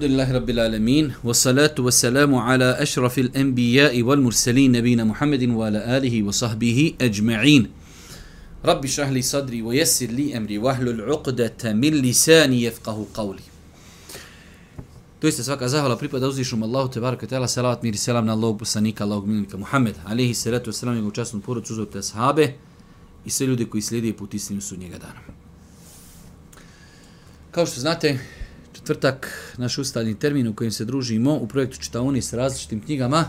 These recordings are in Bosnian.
Alhamdulillahi Rabbil Alamin, wa salatu ala ashrafil anbijai wal mursalin nabina Muhammedin wa ala alihi wa sahbihi ajma'in. Rabbi šahli sadri wa jesir li emri wahlu l'uqdata min lisani jefqahu qavli. To jeste svaka zahvala pripada uzvišnjom Allahu te baraka tela salavat mir i selam na Allahog poslanika, Allahog milinika Muhammed, alihi salatu wa salam, njegov častnom porod, suzovite ashabe i sve ljude koji slijede put istinu su njega dana. Kao što znate, četvrtak, naš ustaljni termin u kojem se družimo u projektu Čitaoni s različitim knjigama.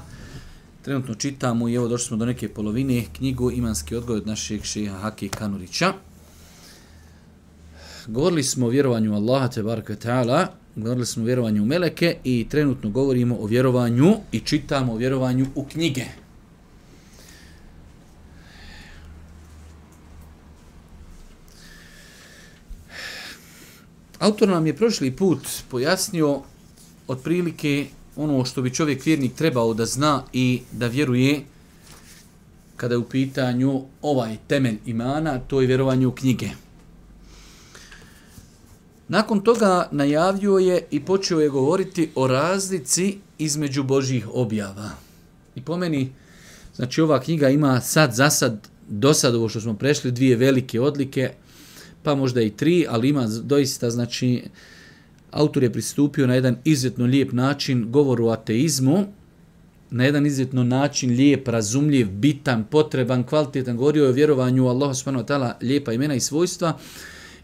Trenutno čitamo i evo došli smo do neke polovine knjigu Imanski odgoj od našeg šeha Haki Kanurića. Govorili smo o vjerovanju Allaha te baraka ta'ala, govorili smo o vjerovanju u meleke i trenutno govorimo o vjerovanju i čitamo o vjerovanju u knjige. Autor nam je prošli put pojasnio otprilike ono što bi čovjek vjernik trebao da zna i da vjeruje kada je u pitanju ovaj temelj imana, to je vjerovanje u knjige. Nakon toga najavio je i počeo je govoriti o razlici između Božjih objava. I po meni, znači ova knjiga ima sad za sad, do sad ovo što smo prešli, dvije velike odlike, pa možda i tri, ali ima doista, znači, autor je pristupio na jedan izuzetno lijep način govoru o ateizmu, na jedan izuzetno način, lijep, razumljiv, bitan, potreban, kvalitetan, govorio je o vjerovanju u wa subhanahu lijepa imena i svojstva.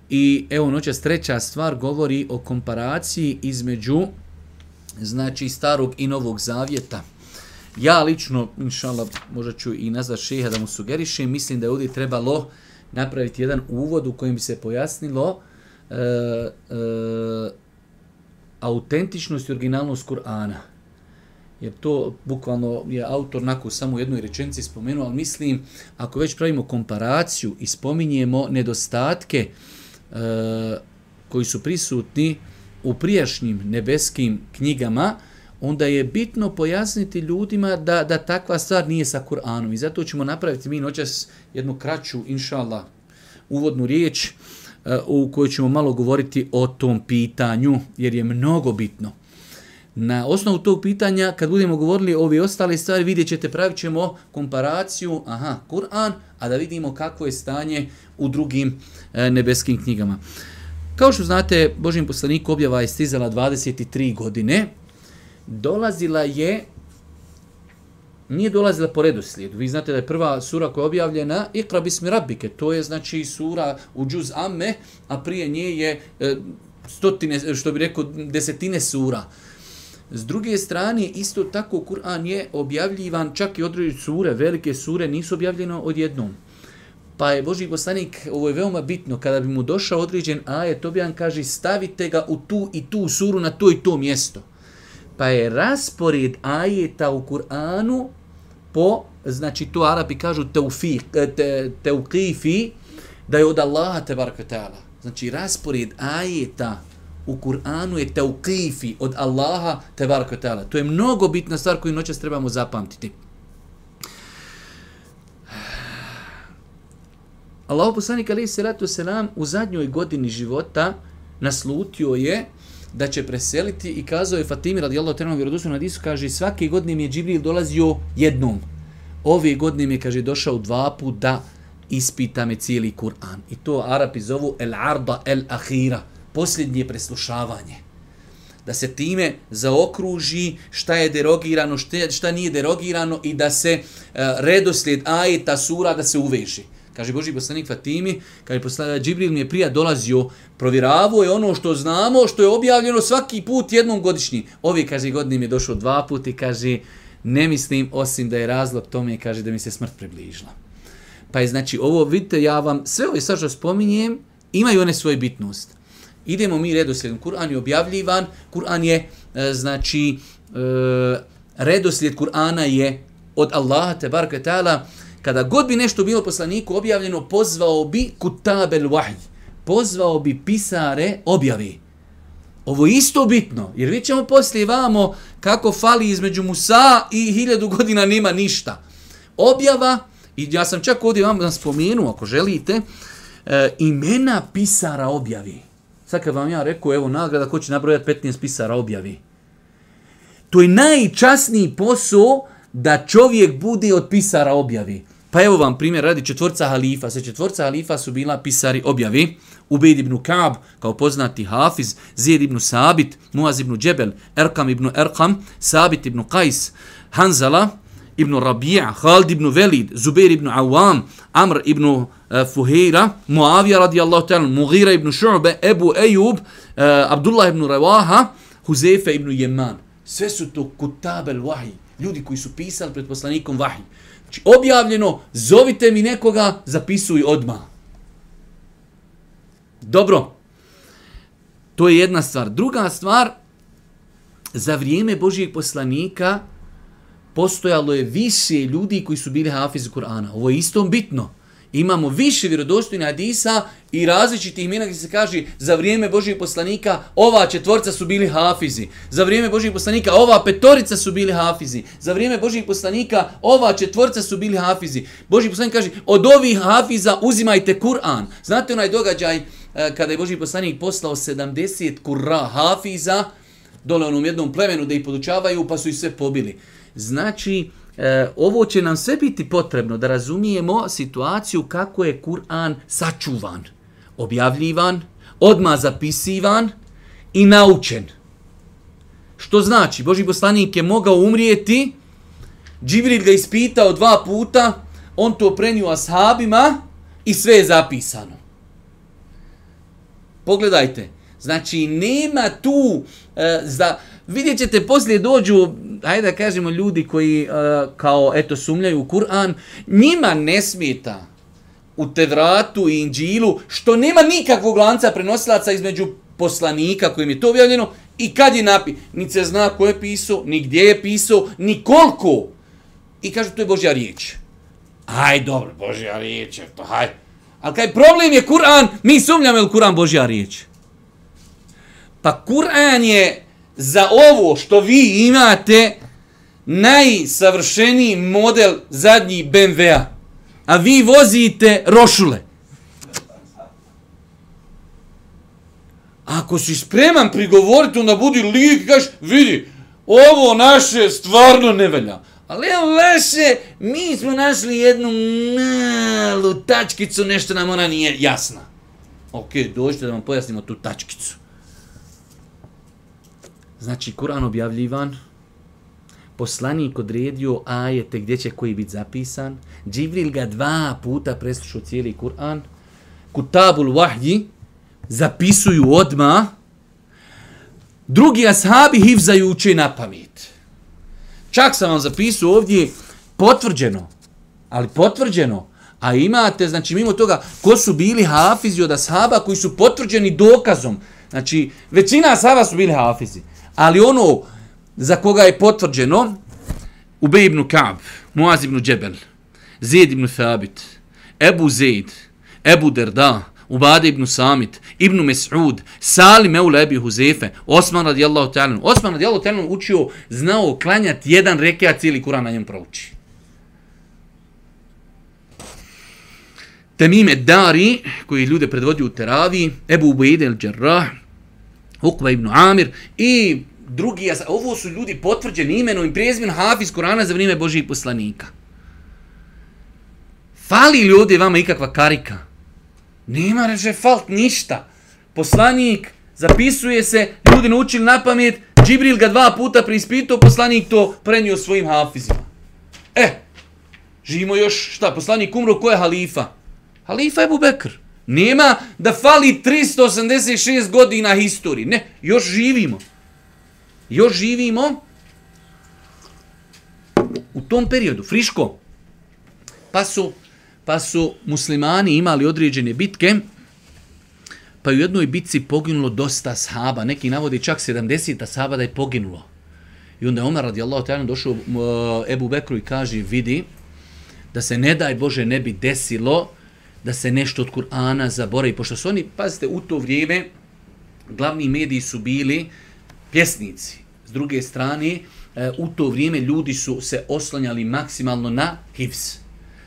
I evo noćas treća stvar govori o komparaciji između znači starog i novog zavjeta. Ja lično, inšallah, možda ću i nazvat šeha da mu sugerišem, mislim da je ovdje trebalo uh, napraviti jedan uvod u kojem bi se pojasnilo e, e, autentičnost i originalnost Kur'ana. Jer to bukvalno je autor nakon samo u jednoj rečenici spomenuo, ali mislim, ako već pravimo komparaciju i spominjemo nedostatke e, koji su prisutni u prijašnjim nebeskim knjigama, onda je bitno pojasniti ljudima da, da takva stvar nije sa Kur'anom. I zato ćemo napraviti mi noćas jednu kraću, inša uvodnu riječ e, u kojoj ćemo malo govoriti o tom pitanju, jer je mnogo bitno. Na osnovu tog pitanja, kad budemo govorili o ove ostale stvari, vidjet ćete, pravit ćemo komparaciju, aha, Kur'an, a da vidimo kakvo je stanje u drugim e, nebeskim knjigama. Kao što znate, Božim poslaniku objava je stizala 23 godine, dolazila je nije dolazila po redu redoslijedu. Vi znate da je prva sura koja je objavljena Iqra bismi rabbike. To je znači sura u džuz amme, a prije nje je e, stotine, što bi rekao, desetine sura. S druge strane, isto tako Kur'an je objavljivan, čak i određene sure, velike sure, nisu objavljene odjednom. Pa je Boži poslanik, ovo je veoma bitno, kada bi mu došao određen ajet, to kaže, stavite ga u tu i tu suru na to i to mjesto pa je raspored ajeta u Kur'anu po, znači to Arapi kažu teufik, eh, te, teukifi, da je od Allaha te ta'ala. Znači raspored ajeta u Kur'anu je teukifi od Allaha te ta'ala. To je mnogo bitna stvar koju noćas trebamo zapamtiti. Allahu poslanik alaihi salatu selam u zadnjoj godini života naslutio je da će preseliti i kazao je Fatimi radijallahu ta'ala vjerodostojno hadisu kaže svake godine mi je Džibril dolazio jednom. Ove godine mi je kaže došao dva put da ispita me cijeli Kur'an. I to Arapi zovu el arda el ahira, posljednje preslušavanje. Da se time zaokruži šta je derogirano, šta, šta nije derogirano i da se uh, redoslijed ajeta sura da se uveži. Kaže Boži poslanik Fatimi, kaže poslanik Džibril mi je prija dolazio, provjeravao je ono što znamo, što je objavljeno svaki put jednom godišnji. Ovi, kaže, godini mi je došao dva puta i kaže, ne mislim osim da je razlog tome, kaže da mi se smrt približila. Pa je znači ovo, vidite, ja vam sve ove sad što spominjem, imaju one svoje bitnost. Idemo mi redoslijedom. Kur'an je objavljivan, Kur'an je, e, znači, e, redoslijed Kur'ana je od Allaha, te barka ta'ala, kada god bi nešto bilo poslaniku objavljeno, pozvao bi kutabel vahj, pozvao bi pisare objavi. Ovo je isto bitno, jer vi ćemo poslije vamo kako fali između Musa i hiljadu godina nema ništa. Objava, i ja sam čak ovdje vam spomenuo, ako želite, e, imena pisara objavi. Sad kad vam ja rekao, evo nagrada, ko će nabrojati 15 pisara objavi. To je najčasniji posao da čovjek bude od pisara objavi. Pa evo vam primjer, radi četvorca halifa. Sve četvorca halifa su bila pisari objavi. Ubejd ibn Kaab, kao poznati Hafiz, Zijed ibn Sabit, Muaz ibn Džebel, Erkam ibn Erkam, Sabit ibn Qais, Hanzala ibn Rabija, Khalid ibn Velid, Zubair ibn Awam, Amr ibn uh, Fuhira, Muavija radijallahu ta'ala, Mughira ibn Šu'be, Ebu Ejub, uh, Abdullah ibn Rewaha, Huzefe ibn Jeman. Sve su to kutabel vahi, ljudi koji su pisali pred poslanikom vahi. Znači, objavljeno, zovite mi nekoga, zapisuj odmah. Dobro. To je jedna stvar. Druga stvar, za vrijeme Božijeg poslanika postojalo je više ljudi koji su bili hafizi Kur'ana. Ovo je isto bitno imamo više vjerodostojnih hadisa i različitih imena gdje se kaže za vrijeme Božijeg poslanika ova četvorca su bili hafizi. Za vrijeme Božijeg poslanika ova petorica su bili hafizi. Za vrijeme Božijeg poslanika ova četvorca su bili hafizi. Božji poslanik kaže od ovih hafiza uzimajte Kur'an. Znate onaj događaj e, kada je Božji poslanik poslao 70 kurra hafiza dole onom jednom plemenu da ih podučavaju pa su ih sve pobili. Znači, e, ovo će nam sve biti potrebno da razumijemo situaciju kako je Kur'an sačuvan, objavljivan, odma zapisivan i naučen. Što znači, Boži poslanik je mogao umrijeti, Džibril ga ispitao dva puta, on to prenio ashabima i sve je zapisano. Pogledajte, znači nema tu e, za vidjet ćete poslije dođu, hajde da kažemo ljudi koji uh, kao eto sumljaju u Kur'an, njima ne smeta u Tevratu i Inđilu, što nema nikakvog lanca prenosilaca između poslanika kojim je to objavljeno i kad je napi. Ni se zna ko je pisao, ni gdje je pisao, ni koliko. I kažu to je Božja riječ. Aj dobro, Božja riječ, to haj. Ali kaj problem je Kur'an, mi sumljamo je Kur'an Božja riječ. Pa Kur'an je za ovo što vi imate najsavršeniji model zadnji BMW-a, a vi vozite rošule. Ako si spreman prigovoriti, onda budi lik i kaš, vidi, ovo naše stvarno ne velja. Ali evo vaše, mi smo našli jednu malu tačkicu, nešto nam ona nije jasna. Ok, dođite da vam pojasnimo tu tačkicu. Znači, Kur'an objavljivan, poslanik odredio ajete gdje će koji biti zapisan, Džibril ga dva puta preslušao cijeli Kur'an, Kutabul Wahji zapisuju odma, drugi ashabi hivzaju uče na pamet. Čak sam vam zapisao ovdje potvrđeno, ali potvrđeno, a imate, znači mimo toga, ko su bili hafizi od ashaba koji su potvrđeni dokazom, znači većina ashaba su bili hafizi, Ali ono za koga je potvrđeno Ubej ibn Ka'b, Muaz ibn Džebel, Zaid ibn Thabit, Ebu Zaid, Ebu Derda, Ubade ibn Samit, Ibn Mes'ud, Salim Eula Ebi Huzefe, Osman radijallahu ta'ala. Osman radijallahu ta'ala učio, znao klanjati jedan rekiat, cijeli Kur'an na njem prouči. Temime Dari, koji ljude predvodi u Teravi, Ebu Ubejde el-đerrah, Ukva ibn Amir i drugi, ovo su ljudi potvrđeni imenom i prezimenu Hafiz Korana za vrijeme Božih poslanika. Fali li ovdje vama ikakva karika? Nema reže falt ništa. Poslanik zapisuje se, ljudi naučili na pamet, Džibril ga dva puta preispitao, poslanik to prenio svojim hafizima. E, živimo još, šta, poslanik umro, ko je halifa? Halifa je Bubekr. Nema da fali 386 godina historije. Ne, još živimo. Još živimo u tom periodu, friško. Pa su, pa su muslimani imali određene bitke, pa u jednoj bitci poginulo dosta sahaba. Neki navodi čak 70 sahaba da je poginulo. I onda je Omer radijallahu ta'ala došao uh, Ebu Bekru i kaže, vidi, da se ne daj Bože ne bi desilo da se nešto od Kur'ana zaboravi, pošto su oni, pazite, u to vrijeme glavni mediji su bili pjesnici. S druge strane, e, u to vrijeme ljudi su se oslanjali maksimalno na hivs.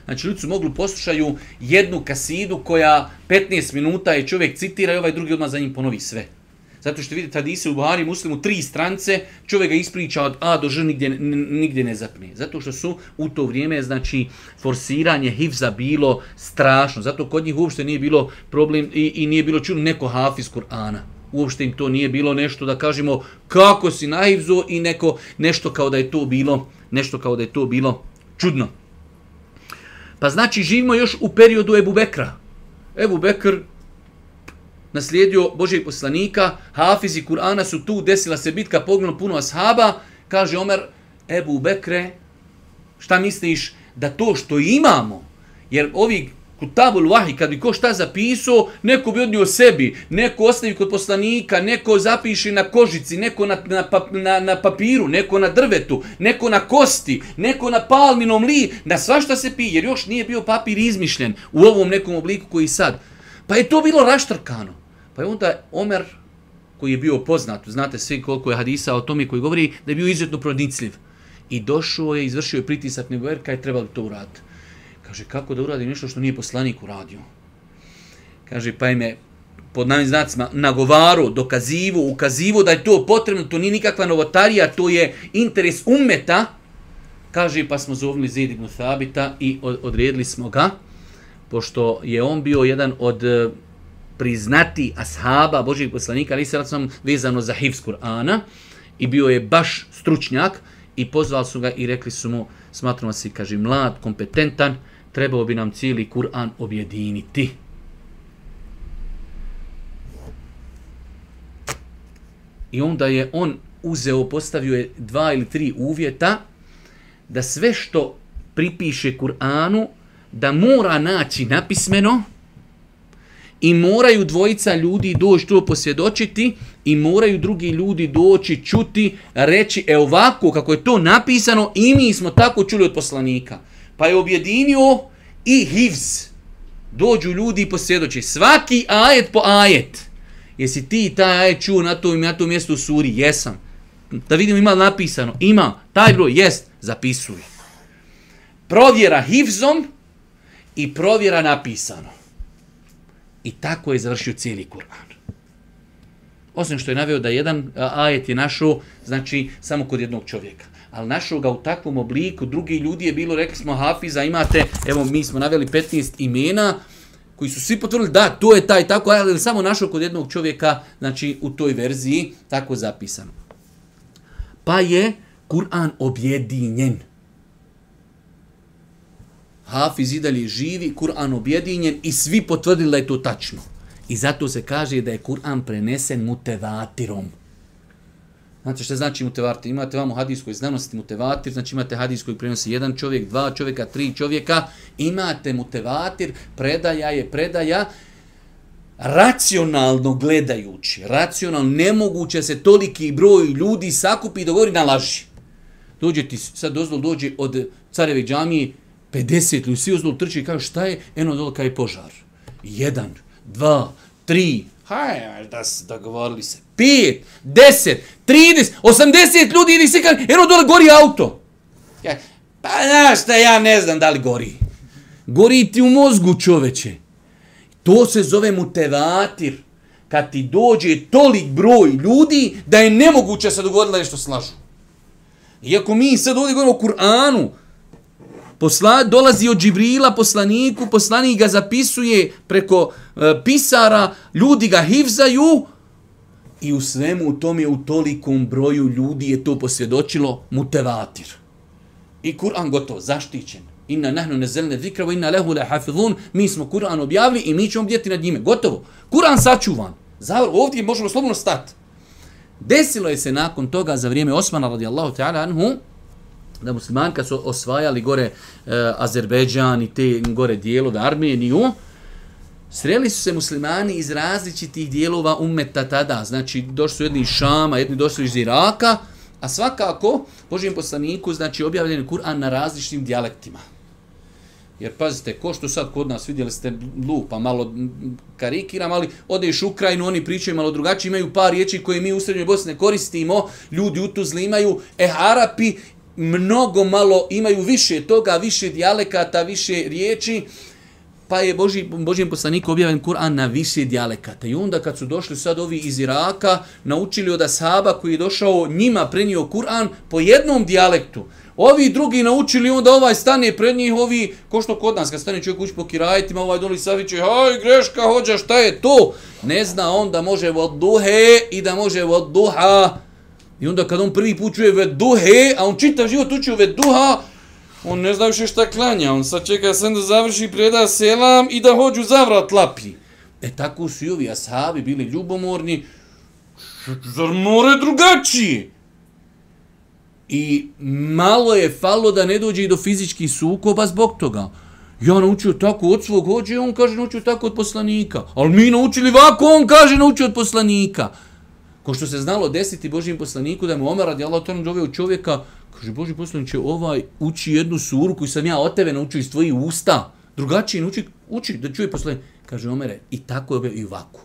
Znači, ljudi su mogli poslušaju jednu kasidu koja 15 minuta je čovjek citira i ovaj drugi odmah za njim ponovi sve. Zato što vidite, hadise u Buhari muslimu tri strance, čovjek ga ispriča od A do Ž, nigdje, nigdje ne zapne. Zato što su u to vrijeme, znači, forsiranje hivza bilo strašno. Zato kod njih uopšte nije bilo problem i, i nije bilo čuno neko hafiz Kur'ana. Uopšte im to nije bilo nešto da kažemo kako si na hivzu i neko, nešto kao da je to bilo, nešto kao da je to bilo čudno. Pa znači živimo još u periodu Ebu Bekra. Ebu Bekr naslijedio Božijeg poslanika, hafizi Kur'ana su tu, desila se bitka, poginulo puno ashaba, kaže Omer, Ebu Bekre, šta misliš da to što imamo, jer ovi kutabul vahi, kad bi ko šta zapisao, neko bi odnio sebi, neko ostavi kod poslanika, neko zapiše na kožici, neko na, na, na, na papiru, neko na drvetu, neko na kosti, neko na palminom li, na svašta se pije, jer još nije bio papir izmišljen u ovom nekom obliku koji sad. Pa je to bilo raštrkano. Pa je onda Omer, koji je bio poznat, znate svi koliko je hadisa o tome koji govori, da je bio izuzetno pronicljiv. I došao je, izvršio je pritisak nego jer kaj trebalo to uraditi. Kaže, kako da uradi nešto što nije poslanik uradio? Kaže, pa ime pod navim znacima nagovaru, dokazivu, ukazivu da je to potrebno, to nije nikakva novotarija, to je interes umeta. Kaže, pa smo zovnili Zid ibn Thabita i odredili smo ga, pošto je on bio jedan od priznati ashaba Božih poslanika, ali sada sam vezano za hivs Kur'ana i bio je baš stručnjak i pozvali su ga i rekli su mu, smatramo se, kaže, mlad, kompetentan, trebao bi nam cijeli Kur'an objediniti. I onda je on uzeo, postavio je dva ili tri uvjeta da sve što pripiše Kur'anu, da mora naći napismeno, i moraju dvojica ljudi doći to posvjedočiti i moraju drugi ljudi doći čuti, reći e ovako kako je to napisano i mi smo tako čuli od poslanika. Pa je objedinio i hivz. Dođu ljudi i posvjedoči. Svaki ajet po ajet. Jesi ti taj ajet čuo na tom, na tom mjestu u suri? Jesam. Da vidim ima napisano. Ima. Taj broj. Jest. Zapisuj. Provjera hivzom i provjera napisano. I tako je završio cijeli Kur'an. Osim što je naveo da jedan ajet je našao, znači, samo kod jednog čovjeka. Ali našao ga u takvom obliku, drugi ljudi je bilo, rekli smo, Hafiza, imate, evo, mi smo naveli 15 imena, koji su svi potvrdili, da, to je taj tako, ali samo našao kod jednog čovjeka, znači, u toj verziji, tako zapisano. Pa je Kur'an objedinjen. Hafiz i dalje živi, Kur'an objedinjen i svi potvrdili da je to tačno. I zato se kaže da je Kur'an prenesen mutevatirom. Znate što znači mutevatir? Imate vam u hadijskoj znanosti mutevatir, znači imate hadijs koji prenosi jedan čovjek, dva čovjeka, tri čovjeka, imate mutevatir, predaja je predaja, racionalno gledajući, racionalno, nemoguće se toliki broj ljudi sakupi i dogovori na laži. Dođe ti, sad dozvol dođe od careve džamije, 50 ljudi, svi uzdol trči i kažu šta je, eno dole kaj je požar. Jedan, dva, tri, hajde, da se dogovorili se, pet, deset, trideset, osamdeset ljudi idi se kaže, eno dole gori auto. Ja, pa znaš šta, ja ne znam da li gori. Gori ti u mozgu čoveče. To se zove mutevatir. Kad ti dođe tolik broj ljudi da je nemoguće se dogodilo nešto slažu. Iako mi sad ovdje govorimo o Kur'anu, Posla, dolazi od Džibrila poslaniku, poslanik ga zapisuje preko e, pisara, ljudi ga hivzaju i u svemu u tom je u tolikom broju ljudi je to posvjedočilo mutevatir. I Kur'an gotov, zaštićen. Inna nahnu nezelne zikravo, inna lehu le hafidhun. Mi smo Kur'an objavili i mi ćemo bdjeti nad njime. Gotovo. Kur'an sačuvan. Zavr, ovdje možemo slobodno stati. Desilo je se nakon toga za vrijeme Osmana radijallahu ta'ala anhu, da muslimani kad su osvajali gore e, Azerbejdžan i te gore dijelove Armeniju, sreli su se muslimani iz različitih dijelova umeta tada. Znači, došli su jedni iz Šama, jedni došli iz Iraka, a svakako, Božijem poslaniku, znači, objavljen je Kur'an na različitim dijalektima. Jer pazite, ko što sad kod nas vidjeli ste lupa, malo karikiram, ali odeš u Ukrajinu, oni pričaju malo drugačije, imaju par riječi koje mi u Srednjoj Bosni ne koristimo, ljudi u Tuzli imaju, e Arapi mnogo malo imaju više toga, više dijalekata, više riječi, pa je Boži, Božijem poslaniku objavljen Kur'an na više dijalekata. I onda kad su došli sad ovi iz Iraka, naučili od Ashaba koji je došao njima prenio Kur'an po jednom dijalektu. Ovi drugi naučili, onda ovaj stane pred njih, ovi, ko što kod nas, kad stane čovjek ući po kirajetima, ovaj doli saviće, haj, greška, hođa, šta je to? Ne zna on da može od duhe i da može od duha. I onda kad on prvi put čuje veduhe, a on čitav život učio veduha, on ne zna više šta klanja, on sad čeka sam da završi preda selam i da hođu zavrat lapi. E tako su i ovi ashabi bili ljubomorni, zar more drugačije? I malo je falo da ne dođe i do fizičkih sukoba zbog toga. Ja naučio tako od svog hođe, on kaže naučio tako od poslanika. Ali mi naučili ovako, on kaže naučio od poslanika. Ko što se znalo desiti Božijem poslaniku da mu Omer radi Allah to doveo čovjeka, kaže Božji poslaniče ovaj uči jednu suru koju sam ja od tebe naučio iz tvojih usta. Drugačije uči, uči da čuje poslanik. Kaže Omere, i tako je objavio i ovako.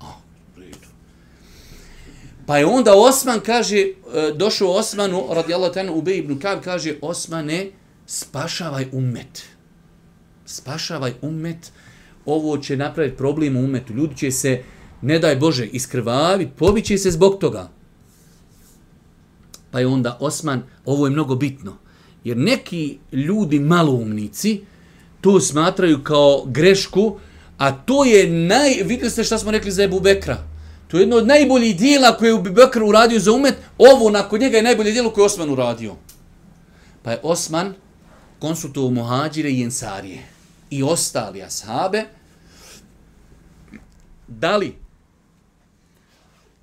A. Pa je onda Osman kaže, e, došao Osmanu, radijallahu u Ubej ibn Kab, kaže, Osmane, spašavaj ummet. Spašavaj ummet. Ovo će napraviti problem u umetu. Ljudi će se, ne daj Bože, iskrvavi, pobiće se zbog toga. Pa je onda Osman, ovo je mnogo bitno, jer neki ljudi maloumnici to smatraju kao grešku, a to je naj... Vidjeli ste šta smo rekli za Ebu Bekra? To je jedno od najboljih dijela koje je Ebu Bekr uradio za umet. Ovo nakon njega je najbolje dijelo koje je Osman uradio. Pa je Osman konsultovao muhađire i ensarije i ostali ashabe Da li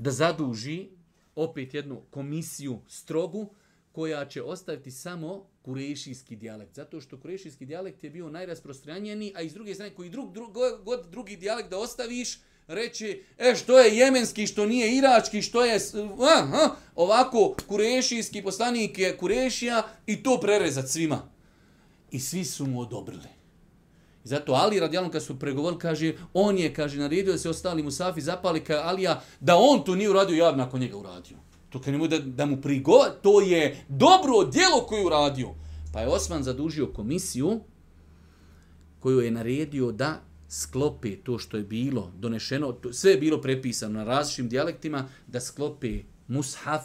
da zaduži opet jednu komisiju strogu koja će ostaviti samo kurešijski dijalekt. Zato što kurešijski dijalekt je bio najrasprostranjeniji, a iz druge strane koji drug, drug, god drugi dijalekt da ostaviš, reći, e, što je jemenski, što nije irački, što je, aha, ovako, kurešijski poslanik je kurešija i to prerezat svima. I svi su mu odobrili. I zato Ali radijalno kad su pregovorili, kaže, on je, kaže, naredio da se ostali Musafi zapali kao Alija, da on to nije uradio, ja bi nakon njega uradio. To kad nemoj da, da mu prigova, to je dobro djelo koje je uradio. Pa je Osman zadužio komisiju koju je naredio da sklope to što je bilo donešeno, to, sve je bilo prepisano na različitim dijalektima, da sklope mushaf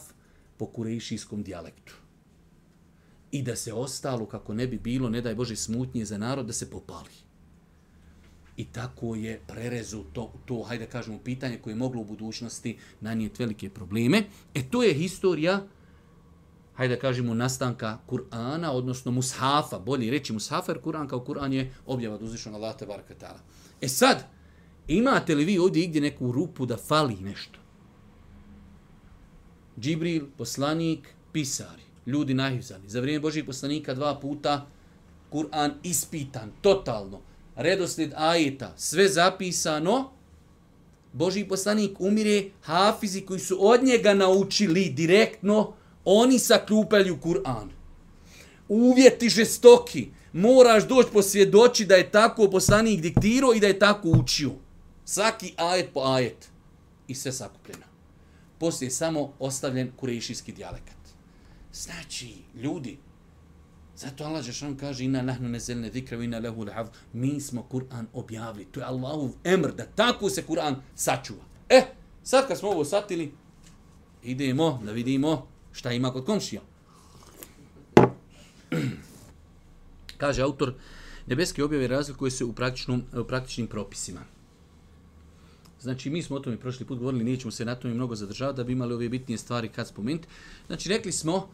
po kurejšijskom dijalektu. I da se ostalo, kako ne bi bilo, ne daj Bože, smutnje za narod, da se popali. I tako je prerezu to, to hajde kažemo, pitanje koje je moglo u budućnosti nanijeti velike probleme. E to je historija, hajde kažemo, nastanka Kur'ana, odnosno Mushafa, bolje reći Mushafa, jer Kur'an kao Kur'an je objava od uzvišnog Allah te barakatala. E sad, imate li vi ovdje igdje neku rupu da fali nešto? Džibril, poslanik, pisari, ljudi najhizani. Za vrijeme Božih poslanika dva puta Kur'an ispitan, totalno redosled ajeta, sve zapisano, Boži poslanik umire, hafizi koji su od njega naučili direktno, oni saklupali Kur'an. Uvjeti žestoki, moraš doći posvjedoći da je tako poslanik diktirao i da je tako učio. Svaki ajet po ajet. I sve sakupljeno. Poslije je samo ostavljen kurešijski dijalekat. Znači, ljudi, Zato Allah Žešan kaže ina nahnu nezelne zikra wa inna lehu lehav. Mi smo Kur'an objavili. To je Allahov emr da tako se Kur'an sačuva. E, sad kad smo ovo satili, idemo da vidimo šta ima kod komšija. kaže autor, nebeske objave razlikuje se u, praktičnom, u praktičnim propisima. Znači, mi smo o tome prošli put govorili, nećemo se na tome mnogo zadržavati da bi imali ove bitnije stvari kad spomenuti. Znači, rekli smo,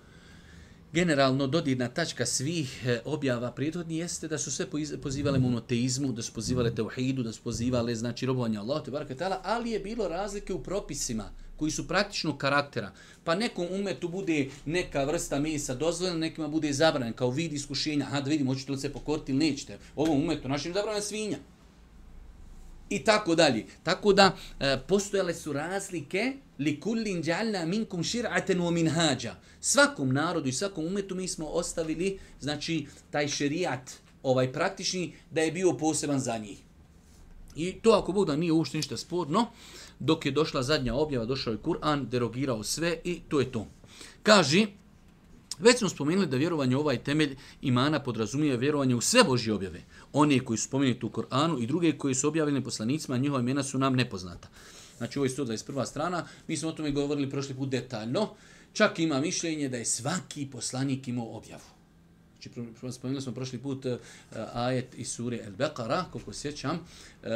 generalno dodirna tačka svih e, objava prethodni jeste da su sve pozivale monoteizmu, da su pozivale teuhidu, da su pozivale znači robovanje Allahu te barekatala, ali je bilo razlike u propisima koji su praktično karaktera. Pa nekom umetu bude neka vrsta mesa dozvoljena, nekima bude zabranjen, kao vid iskušenja. Aha, da vidimo, hoćete li se pokoriti ili nećete. Ovom umetu našim zabranjena svinja i tako dalje. Tako da e, postojale su razlike li kullin ja'alna minkum shir'atan wa minhaja. Svakom narodu i svakom umetu mi smo ostavili znači taj šerijat ovaj praktični, da je bio poseban za njih. I to ako Bog da nije uopšte ništa sporno, dok je došla zadnja objava, došao je Kur'an, derogirao sve i to je to. Kaži, već smo spomenuli da vjerovanje u ovaj temelj imana podrazumije vjerovanje u sve Božje objave. One koji su spomenuti u Koranu i druge koji su objavljeni poslanicima, njihova imena su nam nepoznata. Znači ovo je 121. strana, mi smo o tome govorili prošli put detaljno. Čak ima mišljenje da je svaki poslanik imao objavu. Znači, spomenuli smo prošli put uh, ajet iz sure El Beqara, koliko sjećam, uh,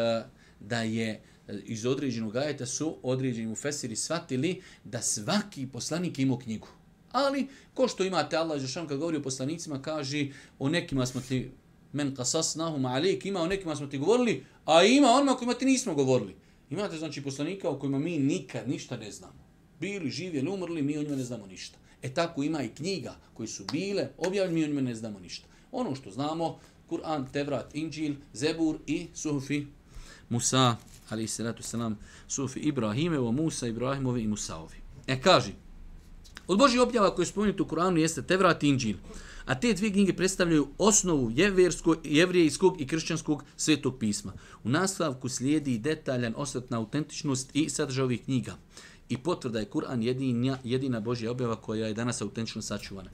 da je e, iz određenog ajeta su određeni mu fesiri shvatili da svaki poslanik ima knjigu. Ali, ko što imate Allah Žešan kad govori o poslanicima, kaže o nekima smo ti men kasasnahum alik, ima o nekima smo ti govorili, a ima onima kojima ti nismo govorili. Imate znači poslanika o kojima mi nikad ništa ne znamo. Bili, živjeli, umrli, mi o njima ne znamo ništa. E tako ima i knjiga koji su bile, objavljeni, mi o njima ne znamo ništa. Ono što znamo, Kur'an, Tevrat, Inđil, Zebur i Sufi Musa, ali i salatu salam, Sufi Ibrahimevo, Musa, Ibrahimovi i Musaovi. E, kaži, od Božih objava koje je spomenuto u Kur'anu jeste Tevrat i Inđil. A te dvije knjige predstavljaju osnovu jevrijskog, jevrijskog i kršćanskog svetog pisma. U nastavku slijedi detaljan osvrt na autentičnost i sadržaj ovih knjiga. I potvrda je Kur'an jedina, jedina Božja objava koja je danas autentično sačuvana.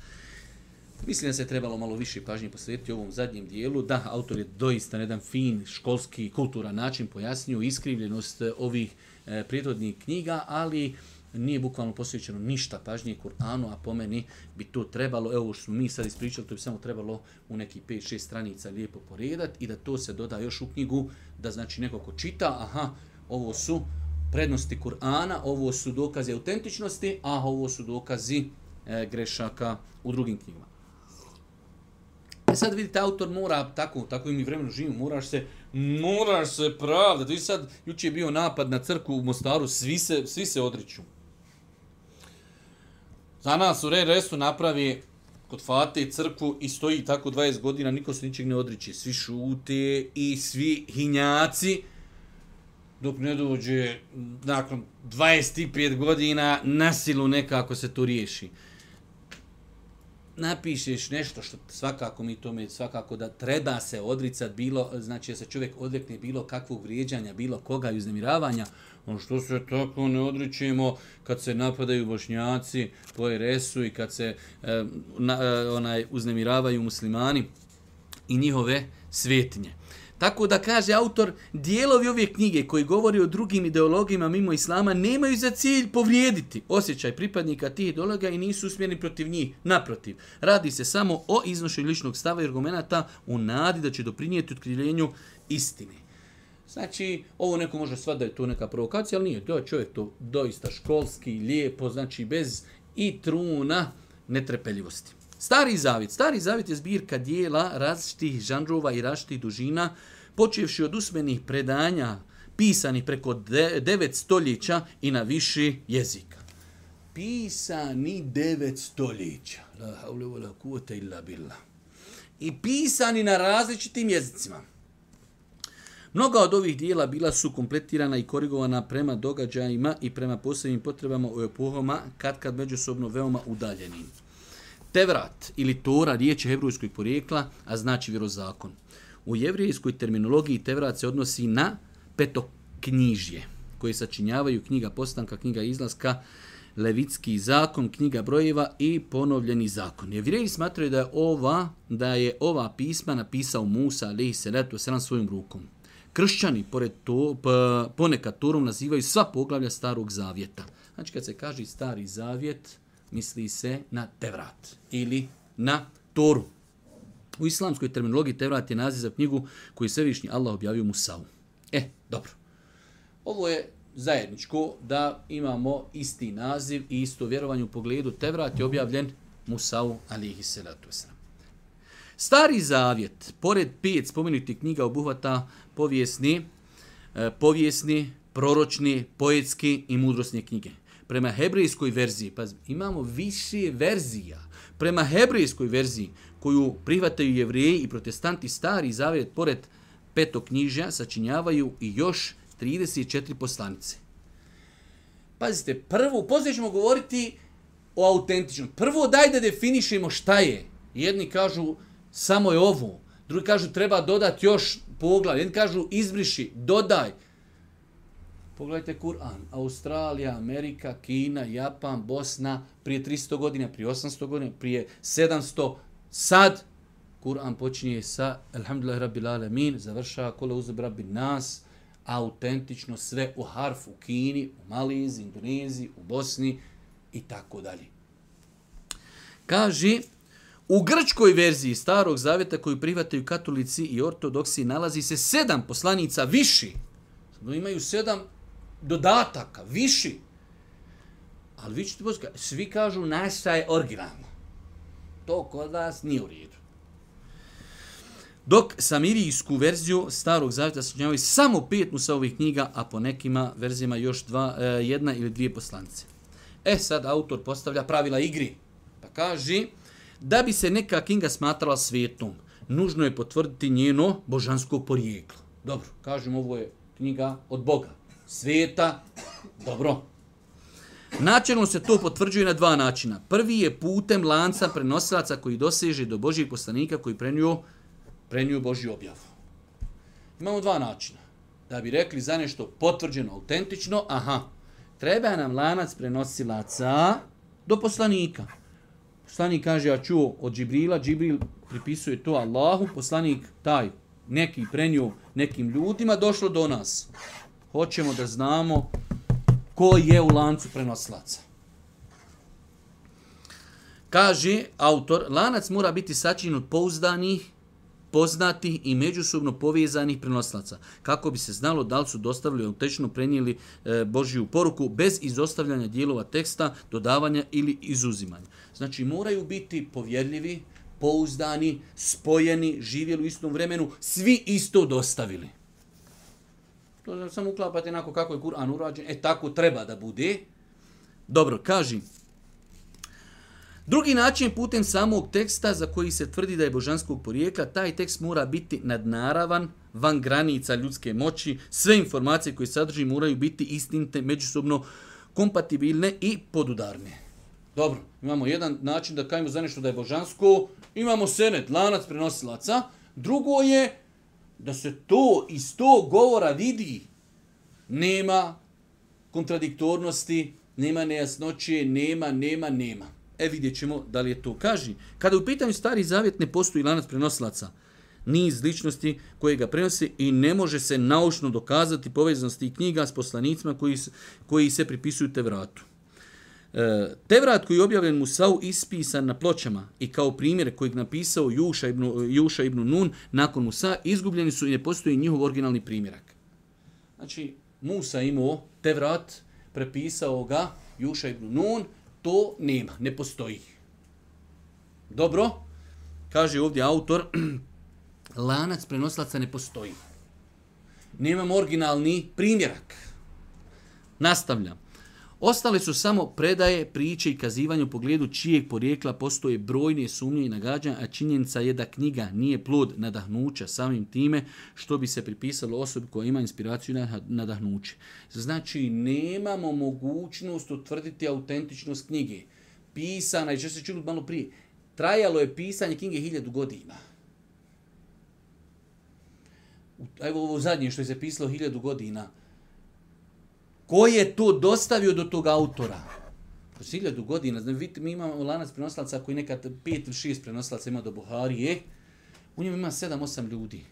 Mislim da se trebalo malo više pažnje posvetiti ovom zadnjem dijelu. Da, autor je doista na jedan fin, školski, kulturan način pojasnio iskrivljenost eh, ovih e, prirodnih knjiga, ali nije bukvalno posvećeno ništa pažnje Kur'anu, a po meni bi to trebalo, evo što smo mi sad ispričali, to bi samo trebalo u neki 5-6 stranica lijepo poredati i da to se doda još u knjigu, da znači neko ko čita, aha, ovo su prednosti Kur'ana, ovo su dokaze autentičnosti, a ovo su dokazi e, grešaka u drugim knjigama. E sad vidite, autor mora, tako, tako i mi vremenu živimo, moraš se, moraš se pravda. Vi sad, juče je bio napad na crku u Mostaru, svi se, svi se odriču. Za nas u RRS-u napravi kod Fate crkvu i stoji tako 20 godina, niko se ničeg ne odriče. Svi šute i svi hinjaci, dok ne dođe nakon 25 godina, nasilu nekako se to riješi napišeš nešto što svakako mi tome svakako da treba se odricat bilo znači da se čovjek odrekne bilo kakvog vrijeđanja bilo koga i uznemiravanja on što se tako ne odričemo kad se napadaju bošnjaci po RS-u i kad se e, na, e, onaj uznemiravaju muslimani i njihove svetinje Tako da kaže autor, dijelovi ove knjige koji govori o drugim ideologijama mimo islama nemaju za cilj povrijediti osjećaj pripadnika tih ideologa i nisu usmjereni protiv njih. Naprotiv, radi se samo o iznošenju ličnog stava i argumenta u nadi da će doprinijeti otkrivljenju istine. Znači, ovo neko može sva da je to neka provokacija, ali nije. To je čovjek to doista školski, lijepo, znači bez i truna netrepeljivosti. Stari zavit. Stari zavit je zbirka dijela različitih žanrova i različitih dužina, počevši od usmenih predanja, pisani preko de, devet stoljeća i na više jezika. Pisani devet stoljeća. La haule wa la kuvata illa billah. I pisani na različitim jezicima. Mnoga od ovih dijela bila su kompletirana i korigovana prema događajima i prema posebnim potrebama u epohama kad kad međusobno veoma udaljenim. Tevrat ili Tora riječ je hebrujskog porijekla, a znači vjerozakon. U jevrijskoj terminologiji Tevrat se odnosi na petoknjižje, koje sačinjavaju knjiga postanka, knjiga izlaska, levitski zakon, knjiga brojeva i ponovljeni zakon. Jevrijeji smatraju da je ova, da je ova pisma napisao Musa, alejhi salatu selam svojim rukom. Kršćani, pored to, pa ponekad Torom nazivaju sva poglavlja starog zavjeta. Znači, kad se kaže stari zavjet, misli se na Tevrat ili na Toru. U islamskoj terminologiji Tevrat je naziv za knjigu koju svevišnji Allah objavio Musavu. E, dobro. Ovo je zajedničko da imamo isti naziv i isto vjerovanje u pogledu Tevrat je objavljen Musavu alihi salatu wasalam. Stari zavjet, pored pet spomenutih knjiga obuhvata povijesni, e, povijesni, proročni, poetski i mudrosne knjige prema hebrejskoj verziji, pa imamo više verzija, prema hebrejskoj verziji koju prihvataju jevrijeji i protestanti stari zavjet pored petog knjižja sačinjavaju i još 34 poslanice. Pazite, prvo, poslije ćemo govoriti o autentičnom. Prvo daj da definišemo šta je. Jedni kažu samo je ovo, Drugi kažu treba dodati još poglavlje. Jedni kažu izbriši, dodaj. Pogledajte Kur'an. Australija, Amerika, Kina, Japan, Bosna, prije 300 godina, prije 800 godina, prije 700. Sad Kur'an počinje sa Alhamdulillah Rabbil Alamin, završava kola uzab Rabbi Nas, autentično sve u harfu u Kini, u Malizi, Indoneziji, u Bosni i tako dalje. Kaže, u grčkoj verziji starog zavjeta koju prihvataju katolici i ortodoksi nalazi se sedam poslanica viši. Samo imaju sedam dodataka, viši. Ali vi ćete poslika, svi kažu naša je originalna. To kod vas nije u redu. Dok samirijsku verziju starog zavjeta sačinjavaju samo pet musa ovih knjiga, a po nekima verzijama još dva, e, jedna ili dvije poslanice. E sad autor postavlja pravila igri. Pa kaže, da bi se neka knjiga smatrala svetom, nužno je potvrditi njeno božansko porijeklo. Dobro, kažem, ovo je knjiga od Boga. Sveta, dobro. Načelno se to potvrđuje na dva načina. Prvi je putem lanca prenosilaca koji doseže do Božijeg poslanika koji prenio prenio Božju objavu. Imamo dva načina. Da bi rekli za nešto potvrđeno, autentično, aha, treba nam lanac prenosilaca do poslanika. Poslanik kaže, ja čuo od Džibrila, Džibril pripisuje to Allahu, poslanik taj neki prenio nekim ljudima, došlo do nas. Hoćemo da znamo ko je u lancu prenoslaca. Kaže autor, lanac mora biti sačinjen od pouzdanih poznatih i međusobno povezanih prenoslaca, kako bi se znalo da li su dostavili autentično prenijeli e, Božiju poruku bez izostavljanja dijelova teksta, dodavanja ili izuzimanja. Znači moraju biti povjerljivi, pouzdani, spojeni, živjeli u istom vremenu, svi isto dostavili. To znači samo uklapati onako kako je Kur'an urađen, e tako treba da bude. Dobro, kaži, Drugi način putem samog teksta za koji se tvrdi da je božanskog porijekla, taj tekst mora biti nadnaravan, van granica ljudske moći, sve informacije koje sadrži moraju biti istinite, međusobno kompatibilne i podudarne. Dobro, imamo jedan način da kajemo za nešto da je božansko, imamo senet, lanac prenosilaca, drugo je da se to iz tog govora vidi, nema kontradiktornosti, nema nejasnoće, nema, nema, nema. E vidjet ćemo da li je to. Kaži, kada u pitanju stari zavjet ne postoji lanac prenoslaca, niz ličnosti koje ga prenose i ne može se naučno dokazati povezanosti knjiga s poslanicima koji, koji se pripisuju Tevratu. E, Tevrat koji je objavljen Musau ispisan na pločama i kao primjer kojeg napisao Juša ibn, Juša ibn Nun nakon Musa, izgubljeni su i ne postoji njihov originalni primjerak. Znači, Musa imao Tevrat, prepisao ga Juša ibn Nun, to nema, ne postoji. Dobro, kaže ovdje autor, lanac prenoslaca ne postoji. Nemamo originalni primjerak. Nastavljam. Ostale su samo predaje, priče i kazivanje u pogledu čijeg porijekla postoje brojne sumnje i nagađanja, a činjenica je da knjiga nije plod nadahnuća samim time što bi se pripisalo osobi koja ima inspiraciju na nadahnuće. Znači, nemamo mogućnost utvrditi autentičnost knjige. Pisana, i što se čuli malo prije, trajalo je pisanje knjige hiljadu godina. Evo ovo zadnje što je se pisalo hiljadu godina, Ko je to dostavio do tog autora? Kroz hiljadu godina, znam, vidite, mi imamo lanac prenoslaca koji nekad pet ili šest prenoslaca ima do Buharije, u njemu ima sedam, osam ljudi.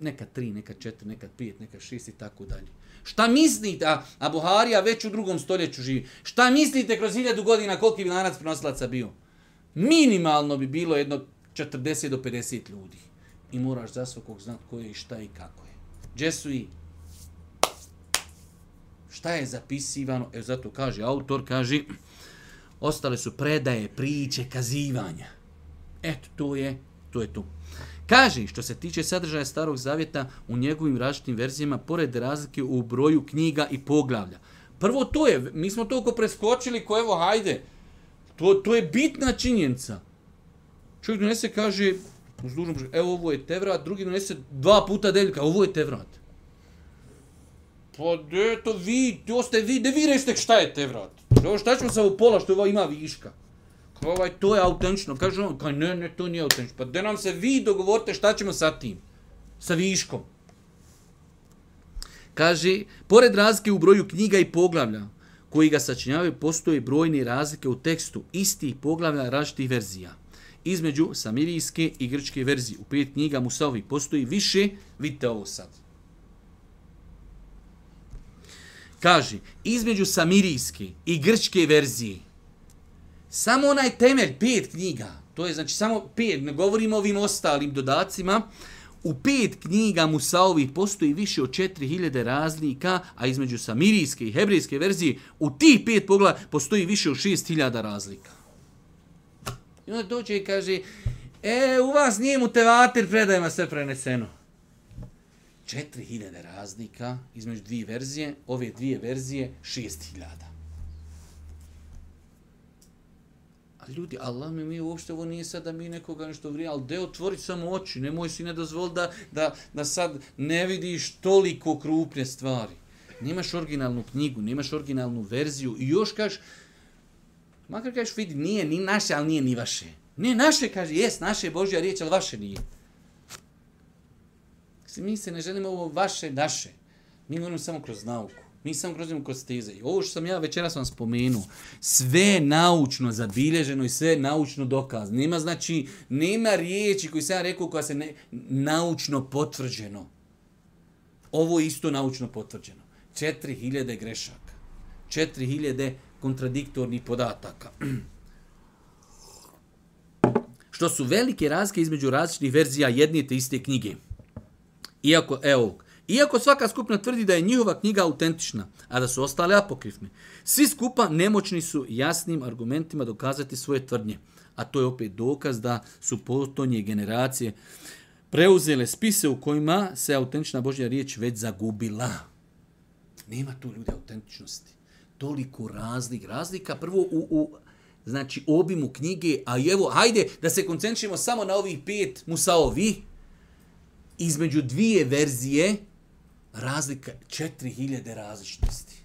Nekad tri, nekad četiri, nekad pet, nekad šest i tako dalje. Šta mislite, a, a Buharija već u drugom stoljeću živi, šta mislite kroz hiljadu godina koliki bi lanac prenoslaca bio? Minimalno bi bilo jedno 40 do 50 ljudi. I moraš za svakog znat ko je i šta i kako je. Gdje su i šta je zapisivano, evo zato kaže autor, kaže, ostale su predaje, priče, kazivanja. Eto, to je, to je to. Kaže, što se tiče sadržaja Starog Zavjeta, u njegovim različitim verzijama, pored razlike u broju knjiga i poglavlja. Prvo to je, mi smo toliko preskočili ko evo, hajde, to, to je bitna činjenica. Čovjek donese, kaže, evo ovo je Tevrat, drugi donese dva puta deljka, ovo je Tevrat. Pa de, to vi, to ste vi, de vi rešite šta je te vrat. Ovo šta ćemo sa u pola što ima viška. Kao ovaj, to je autentično. Kaže on, kao ne, ne, to nije autentično. Pa da nam se vi dogovorite šta ćemo sa tim? Sa viškom. Kaže, pored razlike u broju knjiga i poglavlja koji ga sačinjavaju, postoje brojne razlike u tekstu istih poglavlja različitih verzija. Između samirijske i grčke verzije. U pet knjiga Musaovi postoji više, vidite ovo sad. Kaže, između samirijske i grčke verzije, samo onaj temelj, pet knjiga, to je znači samo pet, ne govorimo o ovim ostalim dodacima, u pet knjiga Musaovi postoji više od 4000 razlika, a između samirijske i hebrejske verzije u tih pet pogleda postoji više od 6000 razlika. I onda dođe i kaže, e, u vas nije mu tevater predajma sve preneseno. 4000 razlika između dvije verzije, ove dvije verzije 6000. A ljudi, Allah mi mi uopšte ovo nije sad da mi nekoga nešto vrije, ali de otvori samo oči, nemoj si ne dozvoli da, da, da sad ne vidiš toliko krupne stvari. Nemaš originalnu knjigu, nemaš originalnu verziju i još kažeš, makar kažeš vidi, nije ni naše, ali nije ni vaše. Ne, naše, kaže, jes, naše je Božja riječ, ali vaše nije. Mi se ne želimo ovo vaše, naše. Mi govorimo samo kroz nauku. Mi samo kroz njemu kroz steze. I ovo što sam ja večeras vam spomenuo, sve naučno zabilježeno i sve naučno dokaz. Nema znači, nema riječi koji sam ja rekao koja se ne, naučno potvrđeno. Ovo je isto naučno potvrđeno. 4000 grešaka. 4000 kontradiktornih podataka. Što su velike razlike između različitih verzija jedne te iste knjige. Iako, evo, iako svaka skupina tvrdi da je njihova knjiga autentična, a da su ostale apokrifne, svi skupa nemoćni su jasnim argumentima dokazati svoje tvrdnje. A to je opet dokaz da su potonje generacije preuzele spise u kojima se autentična Božja riječ već zagubila. Nema tu ljudi autentičnosti. Toliko razlik, razlika prvo u, u znači obimu knjige, a evo, hajde da se koncentrimo samo na ovih pet musaovi, između dvije verzije razlika 4000 različitosti.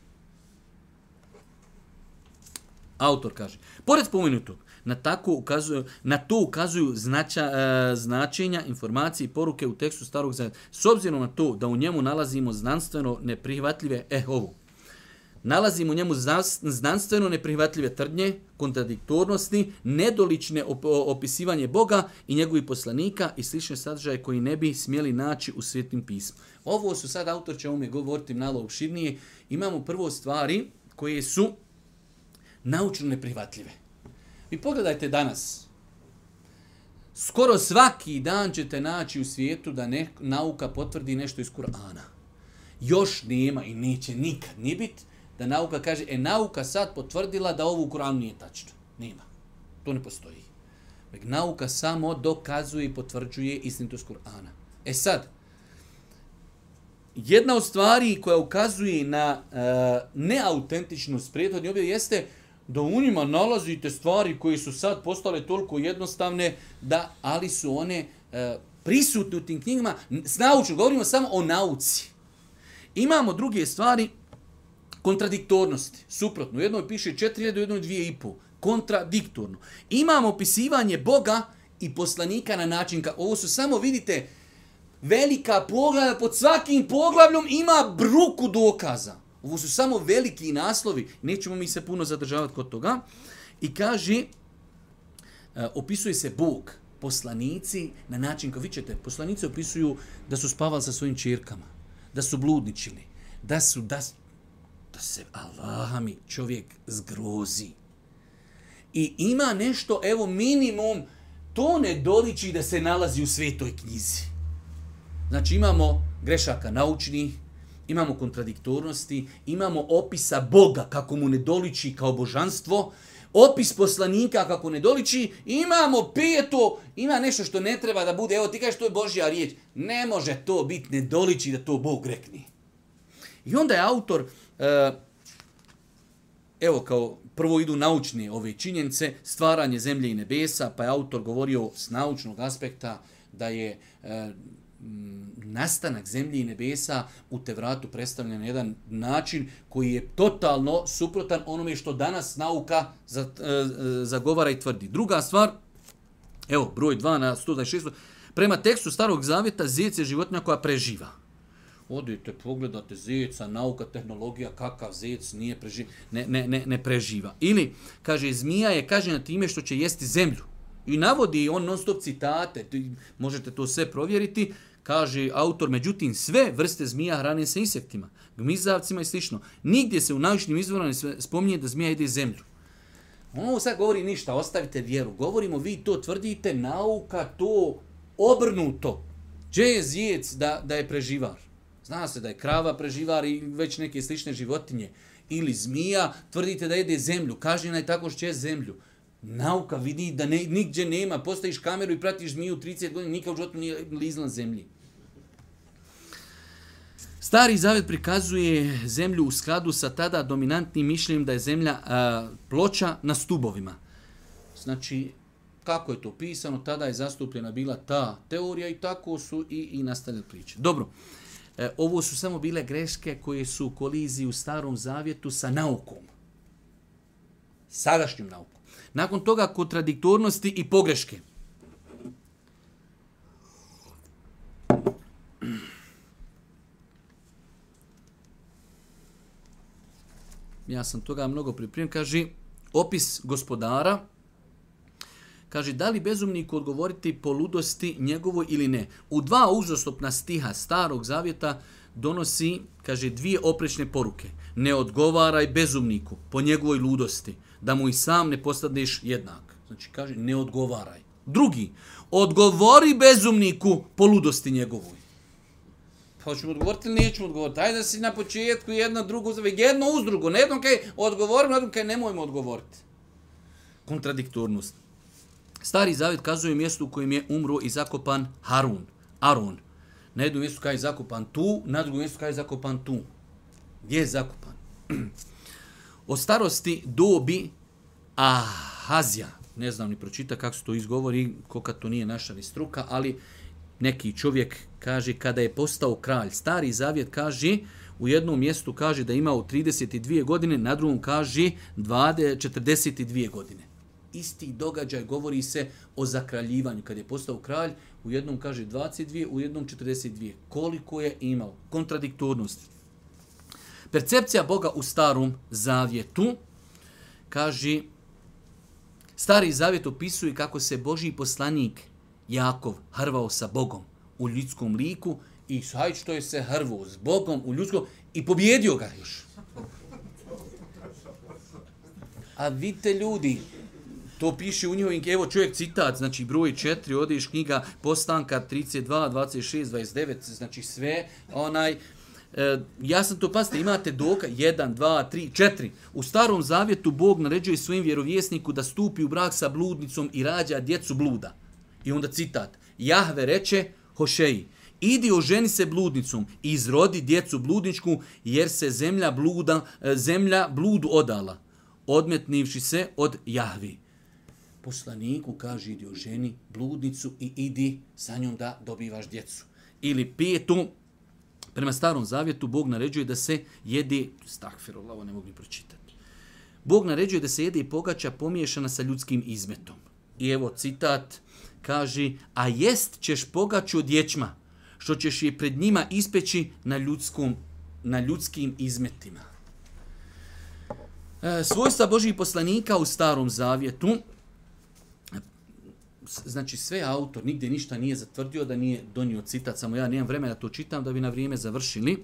Autor kaže, pored spomenutog, na, tako ukazuju, na to ukazuju znača, e, značenja, informacije i poruke u tekstu starog zavjeta. S obzirom na to da u njemu nalazimo znanstveno neprihvatljive, eh, ovo, nalazimo u njemu znanstveno neprihvatljive tvrdnje, kontradiktornosti, nedolične op opisivanje Boga i njegovih poslanika i slične sadržaje koji ne bi smjeli naći u svetim pismu. Ovo su sad, autor će ovome govoriti malo opširnije, imamo prvo stvari koje su naučno neprihvatljive. Vi pogledajte danas, skoro svaki dan ćete naći u svijetu da ne, nauka potvrdi nešto iz Kur'ana. Još nema i neće nikad ni biti da nauka kaže, e nauka sad potvrdila da ovo u nije tačno. Nema. To ne postoji. Mek nauka samo dokazuje i potvrđuje istinitost Kur'ana. E sad, jedna od stvari koja ukazuje na e, neautentičnost prijethodnje objave jeste da u njima nalazite stvari koje su sad postale toliko jednostavne, da ali su one e, prisutne u tim knjigama. S naučnom, govorimo samo o nauci. Imamo druge stvari, kontradiktornosti. Suprotno, u jednoj piše 4000, u jednoj 2500. Kontradiktorno. Imamo opisivanje Boga i poslanika na način kao ovo su samo, vidite, velika poglavlja, pod svakim poglavljom ima bruku dokaza. Ovo su samo veliki naslovi, nećemo mi se puno zadržavati kod toga. I kaže, e, opisuje se Bog, poslanici, na način, kao vi ćete, poslanici opisuju da su spavali sa svojim čirkama, da su bludničili, da su, da, da se Allaha mi čovjek zgrozi. I ima nešto, evo minimum, to ne doliči da se nalazi u svetoj knjizi. Znači imamo grešaka naučnih, imamo kontradiktornosti, imamo opisa Boga kako mu ne doliči kao božanstvo, opis poslanika kako ne doliči, imamo peto, ima nešto što ne treba da bude, evo ti kažeš to je Božja riječ, ne može to biti, ne doliči da to Bog rekni. I onda je autor, E, evo kao prvo idu naučne ove činjenice, stvaranje zemlje i nebesa, pa je autor govorio s naučnog aspekta da je e, nastanak zemlje i nebesa u Tevratu predstavljen na jedan način koji je totalno suprotan onome što danas nauka za, e, zagovara i tvrdi. Druga stvar, evo, broj 2 na 126. Prema tekstu Starog Zavjeta, zec je životinja koja preživa. Odite, pogledate zeca, nauka, tehnologija, kakav zec nije preživa, ne, ne, ne, ne preživa. Ili, kaže, zmija je kažena time što će jesti zemlju. I navodi on non stop citate, možete to sve provjeriti, kaže autor, međutim sve vrste zmija hrane se insektima, gmizavcima i slično. Nigdje se u naučnim izvorima ne spominje da zmija jede zemlju. Ono sad govori ništa, ostavite vjeru. Govorimo, vi to tvrdite, nauka to obrnuto. Gdje je zijec da, da je preživar? Zna se da je krava preživar i već neke slične životinje. Ili zmija, tvrdite da jede zemlju. Kažnjena je tako što je zemlju. Nauka vidi da ne, nigdje nema. Postaviš kameru i pratiš zmiju 30 godina, nikad u životu nije lizla zemlji. Stari zavet prikazuje zemlju u skladu sa tada dominantnim mišljenjem da je zemlja a, ploča na stubovima. Znači, kako je to pisano, tada je zastupljena bila ta teorija i tako su i, i nastavljene priče. Dobro, e, ovo su samo bile greške koje su u koliziji u starom zavjetu sa naukom. Sadašnjom naukom. Nakon toga kontradiktornosti i pogreške. Ja sam toga mnogo pripremio. Kaže, opis gospodara, kaže, da li bezumniku odgovoriti po ludosti njegovoj ili ne? U dva uzastopna stiha starog zavjeta donosi, kaže, dvije oprečne poruke. Ne odgovaraj bezumniku po njegovoj ludosti da mu i sam ne postaneš jednak. Znači, kaže, ne odgovaraj. Drugi, odgovori bezumniku po ludosti njegovoj. Pa ćemo odgovoriti ili nećemo odgovoriti? Ajde da si na početku jedno drugo uzave, jedno uz drugo. Ne jednom kaj odgovorim, jednom kaj nemojmo odgovoriti. Kontradiktornost. Stari zavjet kazuje mjestu u kojem je umro i zakopan Harun. Aron. Na jednom mjestu kaj je zakopan tu, na drugom mjestu kaj je zakopan tu. Gdje je zakopan? o starosti dobi Ahazija. Ne znam ni pročita kako se to izgovori, koliko to nije naša ni struka, ali neki čovjek kaže kada je postao kralj. Stari zavjet kaže u jednom mjestu kaže da imao 32 godine, na drugom kaže 20, 42 godine. Isti događaj govori se o zakraljivanju. Kad je postao kralj, u jednom kaže 22, u jednom 42. Koliko je imao? Kontradiktornost. Percepcija Boga u starom zavjetu, kaže, stari zavjet opisuje kako se Boži poslanik Jakov hrvao sa Bogom u ljudskom liku i saj što je se hrvao s Bogom u ljudskom i pobjedio ga još. A vidite ljudi, to piše u njihovim, evo čovjek citat, znači broj 4, odeš knjiga Postanka 32, 26, 29, znači sve, onaj, E, ja sam to, pazite, imate doka, 1, 2, 3, 4. U starom zavjetu Bog naređuje svojim vjerovjesniku da stupi u brak sa bludnicom i rađa djecu bluda. I onda citat. Jahve reče Hošeji, idi oženi se bludnicom i izrodi djecu bludničku jer se zemlja, bluda, e, zemlja bludu odala, odmetnivši se od Jahvi. Poslaniku kaže idi o ženi bludnicu i idi sa njom da dobivaš djecu. Ili petu, Prema starom zavjetu Bog naređuje da se jede, stakfirullah, ovo ne mogu ni pročitati. Bog naređuje da se jede i pogača pomiješana sa ljudskim izmetom. I evo citat kaže, a jest ćeš pogaču dječma, što ćeš je pred njima ispeći na, ljudskom, na ljudskim izmetima. E, svojstva Božih poslanika u starom zavjetu, znači sve autor nigdje ništa nije zatvrdio da nije donio citat, samo ja nemam vremena da to čitam da bi na vrijeme završili.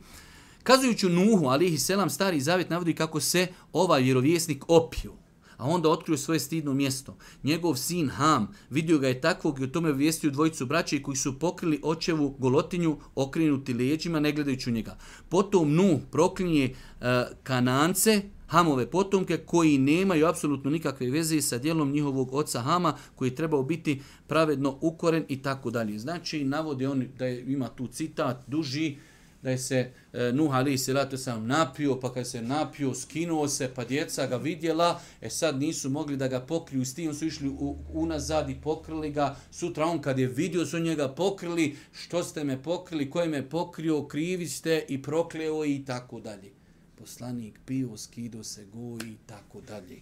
Kazujući Nuhu, alihi selam, stari zavjet navodi kako se ovaj vjerovjesnik opio, a onda otkrio svoje stidno mjesto. Njegov sin Ham vidio ga je takvog i o tome vijestio dvojicu braće koji su pokrili očevu golotinju okrenuti leđima ne gledajući u njega. Potom Nu proklinje e, kanance, Hamove potomke koji nemaju apsolutno nikakve veze sa dijelom njihovog oca Hama koji trebao biti pravedno ukoren i tako dalje. Znači, navode on da je, ima tu citat duži, da je se e, Nuh Ali Silatu sam napio, pa kad se napio, skinuo se, pa djeca ga vidjela, e sad nisu mogli da ga pokriju s tim, su išli u, unazad i pokrili ga. Sutra on kad je vidio su njega pokrili, što ste me pokrili, ko je me pokrio, krivi ste i prokleo i tako dalje. Poslanik pio, skido se, goji i tako dalje.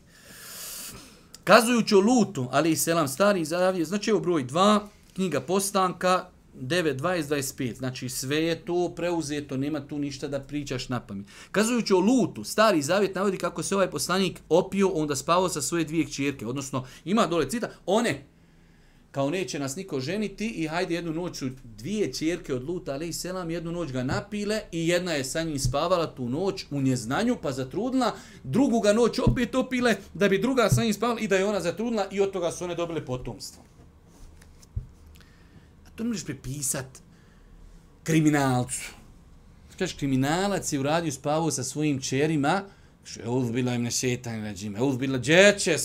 Kazujući o lutu, ali i selam stari zavije, znači evo broj 2, knjiga postanka, 9, 20, 25. Znači sve je to preuzeto, nema tu ništa da pričaš na pamet. Kazujući o lutu, stari zavjet navodi kako se ovaj poslanik opio, onda spavao sa svoje dvije kćerke. Odnosno, ima dole cita, one kao neće nas niko ženiti i hajde jednu noć su dvije čerke od luta, ali i selam, jednu noć ga napile i jedna je sa njim spavala tu noć u njeznanju pa zatrudila, drugu ga noć opet opile da bi druga sa njim spavala i da je ona zatrudila i od toga su one dobile potomstvo. To ne možeš prepisat kriminalcu. Kažeš, kriminalac je uradio spavao sa svojim čerima, je bila im nešetan rađima, euz bila dječe,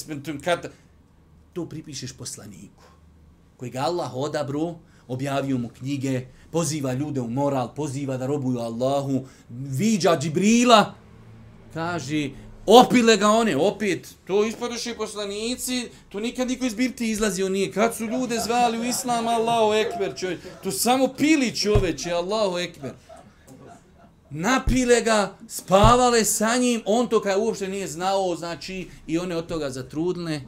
to pripišeš poslaniku koji ga Allah odabru, objavio mu knjige, poziva ljude u moral, poziva da robuju Allahu, viđa Džibrila, kaže, opile ga one, opet, to ispadoše poslanici, to nikad niko iz birti izlazio nije. Kad su ljude zvali u Islam, Allahu Ekber, čovječ, to samo pili čoveče, Allahu Ekber. Napile ga, spavale sa njim, on to kaj uopšte nije znao, znači, i one od toga zatrudne,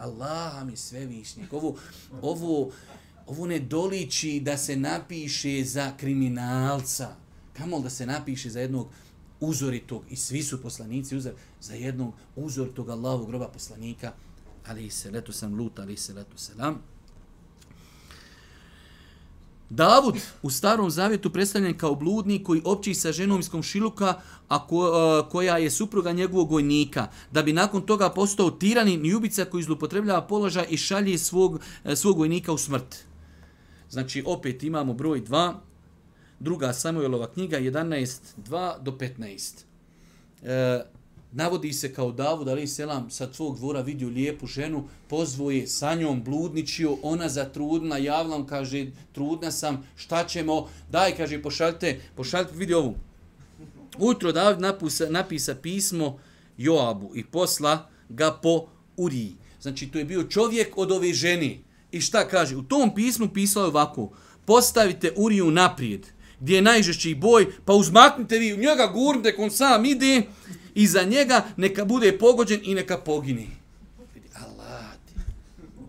Allah mi sve višnjeg. Ovo, ovo, ovo ne doliči da se napiše za kriminalca. Kamol da se napiše za jednog uzoritog, i svi su poslanici uzor, za jednog uzoritog Allahovog groba poslanika, ali se letu sam lut, ali se letu selam. Davud u starom zavjetu predstavljen kao bludnik koji opći sa ženom iz komšiluka, a ko, e, koja je supruga njegovog vojnika, da bi nakon toga postao tiranin i ubica koji zlupotrebljava položaj i šalje svog, e, svog vojnika u smrt. Znači, opet imamo broj 2, druga Samuelova knjiga, 11, 2 do 15. E, navodi se kao Davud, ali selam, sa tvog dvora vidio lijepu ženu, pozvoje sa njom, bludničio, ona zatrudna, javlam, kaže, trudna sam, šta ćemo, daj, kaže, pošaljte, pošaljte, vidi ovu. Utro David napusa, napisa pismo Joabu i posla ga po Uriji. Znači, to je bio čovjek od ove žene. I šta kaže? U tom pismu pisao je ovako, postavite Uriju naprijed, gdje je najžešći boj, pa uzmaknite vi u njega, gurnite, kon sam ide, i za njega neka bude pogođen i neka pogini. Vidi, Allah,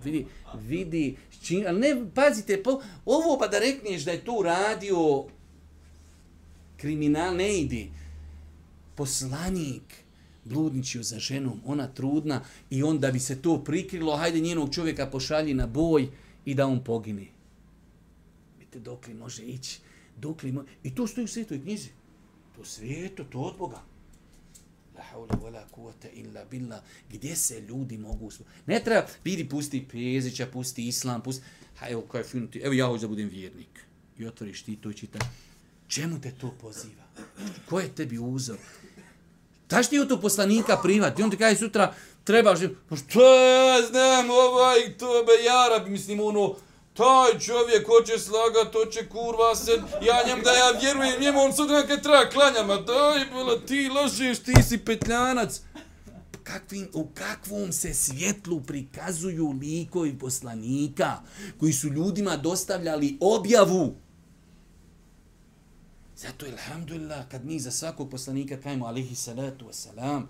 vidi, vidi, čin, ali ne, pazite, po, ovo pa da rekneš da je to radio kriminal, ne ide. Poslanik bludničio za ženom, ona trudna, i on da bi se to prikrilo, hajde njenog čovjeka pošalji na boj i da on pogine. Vidite, dok li može ići, dok li i to stoji u svetoj knjizi. To svijeto, to od Boga. La haula wala kuvata illa billah. Gdje se ljudi mogu ne treba vidi pusti Pezića pusti islam pusti ha evo kaj film ti evo ja hoću da budem vjernik. I otvoriš ti to i čitaš čemu te to poziva? Ko je tebi uzor? Daš ti u to poslanika privati, on ti kaže sutra, trebaš, pa što ja znam, ovaj, to be jarab, mislim, ono, taj čovjek hoće slagat, hoće kurva se, ja njem da ja vjerujem njemu, on sutra kad treba klanja, a daj, bila, ti lažeš, ti si petljanac. Kakvim, u kakvom se svjetlu prikazuju likovi poslanika koji su ljudima dostavljali objavu. Zato, alhamdulillah, kad mi za svakog poslanika kajmo alihi salatu wasalam,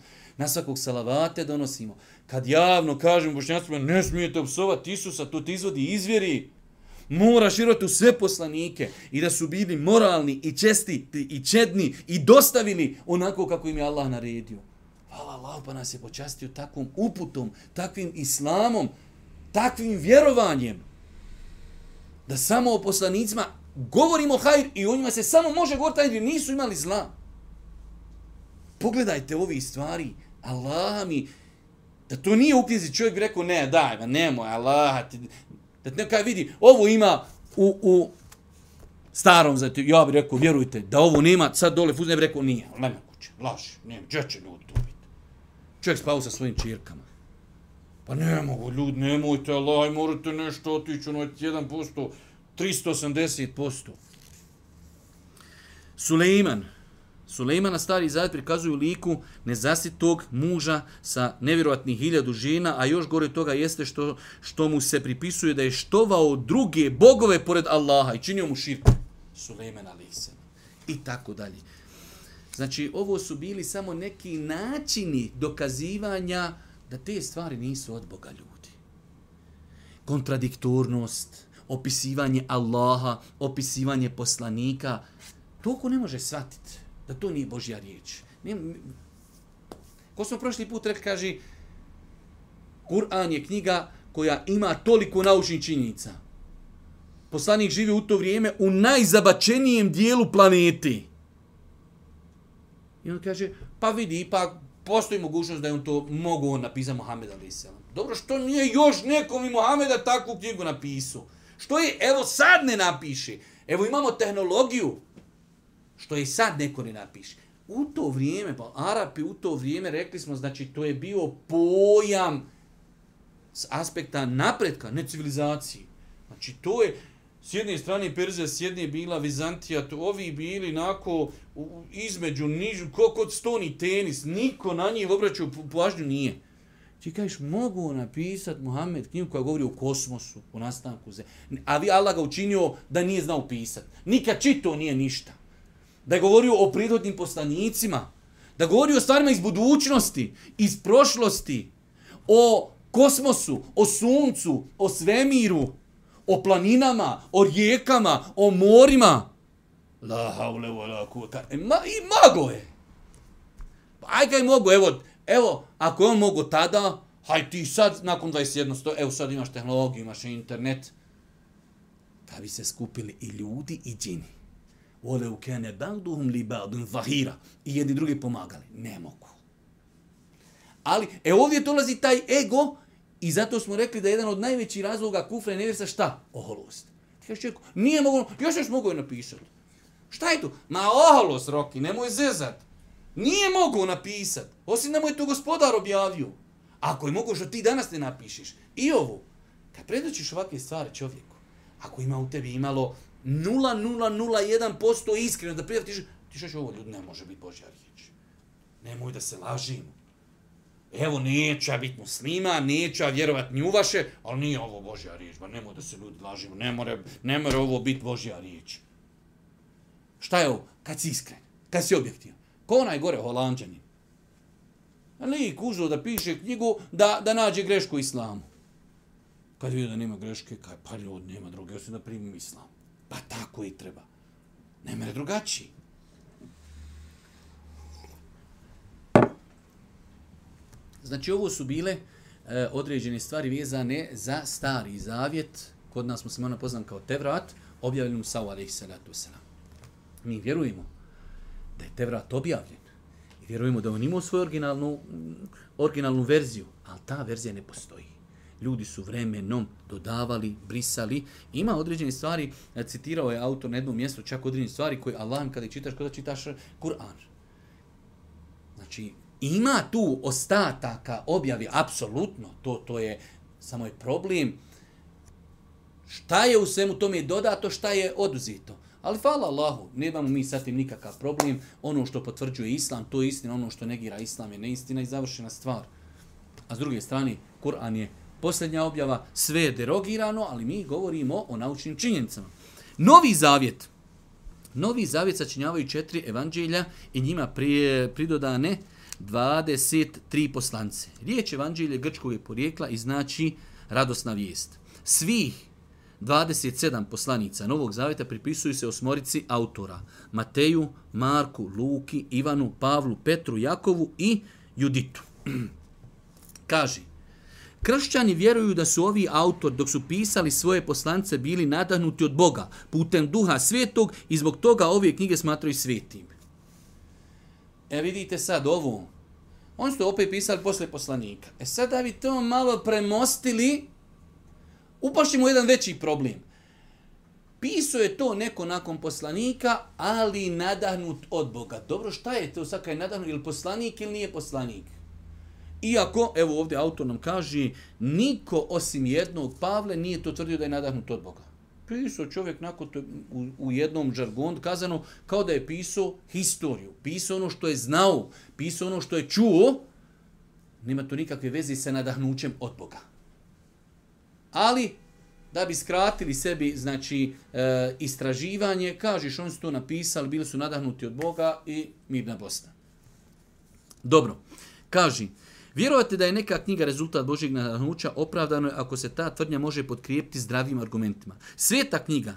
na svakog salavate donosimo, kad javno kažemo bošnjacima, ne smijete obsovati Isusa, to ti izvodi izvjeri. Mora široti u sve poslanike i da su bili moralni i česti i čedni i dostavili onako kako im je Allah naredio. Hvala Allah pa nas je počastio takvom uputom, takvim islamom, takvim vjerovanjem. Da samo o poslanicima govorimo hajr i o njima se samo može govoriti hajr jer nisu imali zla. Pogledajte ovi stvari. Allah mi, da to nije u knjizi, čovjek bi rekao, ne, daj, ma nemoj, Allah, ti, da neka vidi, ovo ima u, u starom, zato ja bih rekao, vjerujte, da ovo nema, sad dole fuzne, bih rekao, nije, nema kuće, laž, nema, gdje će ljudi to biti? Čovjek spavu sa svojim čirkama. Pa ne mogu, ljudi, nemojte, Allah, morate nešto otići, ono, 1%, 380%. Sulejman. Sulejmana stari zavet prikazuju liku nezasitog muža sa nevjerojatnih hiljadu žena, a još gore toga jeste što, što mu se pripisuje da je štovao druge bogove pored Allaha i činio mu širku. Sulejman alaihissalam. I tako dalje. Znači, ovo su bili samo neki načini dokazivanja da te stvari nisu od Boga ljudi. Kontradiktornost, opisivanje Allaha, opisivanje poslanika, to ko ne može shvatiti da to nije Božja riječ. Ne, ko smo prošli put rekli, kaže, Kur'an je knjiga koja ima toliko naučnih činjenica. Poslanik živi u to vrijeme u najzabačenijem dijelu planeti. I on kaže, pa vidi, pa postoji mogućnost da je on to mogu on napisati Mohamed a.s. Dobro, što nije još nekom i Mohameda takvu knjigu napisao? Što je, evo sad ne napiše. Evo imamo tehnologiju. Što je sad neko ne napiše. U to vrijeme, pa Arapi u to vrijeme, rekli smo, znači to je bio pojam s aspekta napretka, ne civilizacije. Znači to je, S jedne strane Perzija, s jedne bila Vizantija, to ovi bili nako u, između, nižu, ko kod stoni tenis, niko na njih obraćao pažnju nije. Ti kažeš, mogu napisat Muhammed knjigu koja govori o kosmosu, o nastanku zemlje. A vi Allah ga učinio da nije znao pisat. Nikad čito nije ništa. Da je govorio o prirodnim poslanicima. Da govori o stvarima iz budućnosti, iz prošlosti, o kosmosu, o suncu, o svemiru, o planinama, o rijekama, o morima. La haule wa la kuvata. E, ma, I mago je. Pa aj kaj mogu, evo, evo, ako je on mogu tada, haj ti sad, nakon 21 sto, evo sad imaš tehnologiju, imaš internet, da bi se skupili i ljudi i džini. Vole u kene balduhum li zahira. I jedni drugi pomagali. Ne mogu. Ali, e ovdje dolazi taj ego, I zato smo rekli da je jedan od najvećih razloga kufra i nevjersa šta? Oholost. Ti kažeš čovjeku, nije mogu, još još mogu je napisati. Šta je to? Ma oholost, Roki, nemoj zezat. Nije mogu napisat. Osim da mu je to gospodar objavio. Ako je mogu što ti danas ne napišeš. I ovo, kad predoćiš ovakve stvari čovjeku, ako ima u tebi imalo 0,001% iskreno da prijavtiš, ti što ovo ljudi ne može biti Božja riječ. Nemoj da se lažimo evo neće biti muslima, neće vjerovat ni u vaše, ali nije ovo Božja riječ, ba nemoj da se ljudi lažimo, ne more, ne more ovo biti Božja riječ. Šta je ovo? Kad si iskren, kad si objektivan. Ko onaj gore holandžanin? Ali kužo da piše knjigu da, da nađe grešku islamu. Kad vidio da nema greške, kaj pa ljudi nema druge, osim da primim islam. Pa tako i treba. Ne mere drugačiji. Znači ovo su bile e, određene stvari vezane za stari zavjet, kod nas smo se ono poznam kao Tevrat, objavljen u Savu alaihi salatu wasalam. Mi vjerujemo da je Tevrat objavljen i vjerujemo da on imao svoju originalnu, originalnu verziju, ali ta verzija ne postoji. Ljudi su vremenom dodavali, brisali. Ima određene stvari, e, citirao je autor na jednom mjestu, čak određene stvari koje Allah kada čitaš, kada čitaš Kur'an. Znači, ima tu ostataka objavi, apsolutno, to, to je, samo je problem, šta je u svemu tome dodato, šta je oduzeto? Ali hvala Allahu, nemamo mi sa tim nikakav problem, ono što potvrđuje Islam, to je istina, ono što negira Islam je neistina i završena stvar. A s druge strane, Kur'an je posljednja objava, sve je derogirano, ali mi govorimo o naučnim činjenicama. Novi zavjet. Novi zavjet sačinjavaju četiri evanđelja i njima prije pridodane 23 poslance. Riječ evanđelje grčkog je porijekla i znači radosna vijest. Svih 27 poslanica Novog Zaveta pripisuju se osmorici autora. Mateju, Marku, Luki, Ivanu, Pavlu, Petru, Jakovu i Juditu. Kaže, kršćani vjeruju da su ovi autor dok su pisali svoje poslance bili nadahnuti od Boga putem duha svetog i zbog toga ove knjige smatraju svetim. E vidite sad ovo. On su opet pisali posle poslanika. E sad da bi to malo premostili, upašimo jedan veći problem. Pisao je to neko nakon poslanika, ali nadahnut od Boga. Dobro, šta je to sad je nadahnut? Ili poslanik ili nije poslanik? Iako, evo ovdje autor nam kaže, niko osim jednog Pavle nije to tvrdio da je nadahnut od Boga. pisao čovjek nakon to, u, u jednom žargonu kazano kao da je pisao historiju, pisao ono što je znao, pisao ono što je čuo, nema to nikakve veze sa nadahnućem od Boga. Ali, da bi skratili sebi znači e, istraživanje, kažeš, oni su to napisali, bili su nadahnuti od Boga i mirna Bosna. Dobro, kaži, Vjerovati da je neka knjiga rezultat Božjeg nadahnuća opravdano je ako se ta tvrdnja može potkrijepiti zdravim argumentima. Sveta knjiga,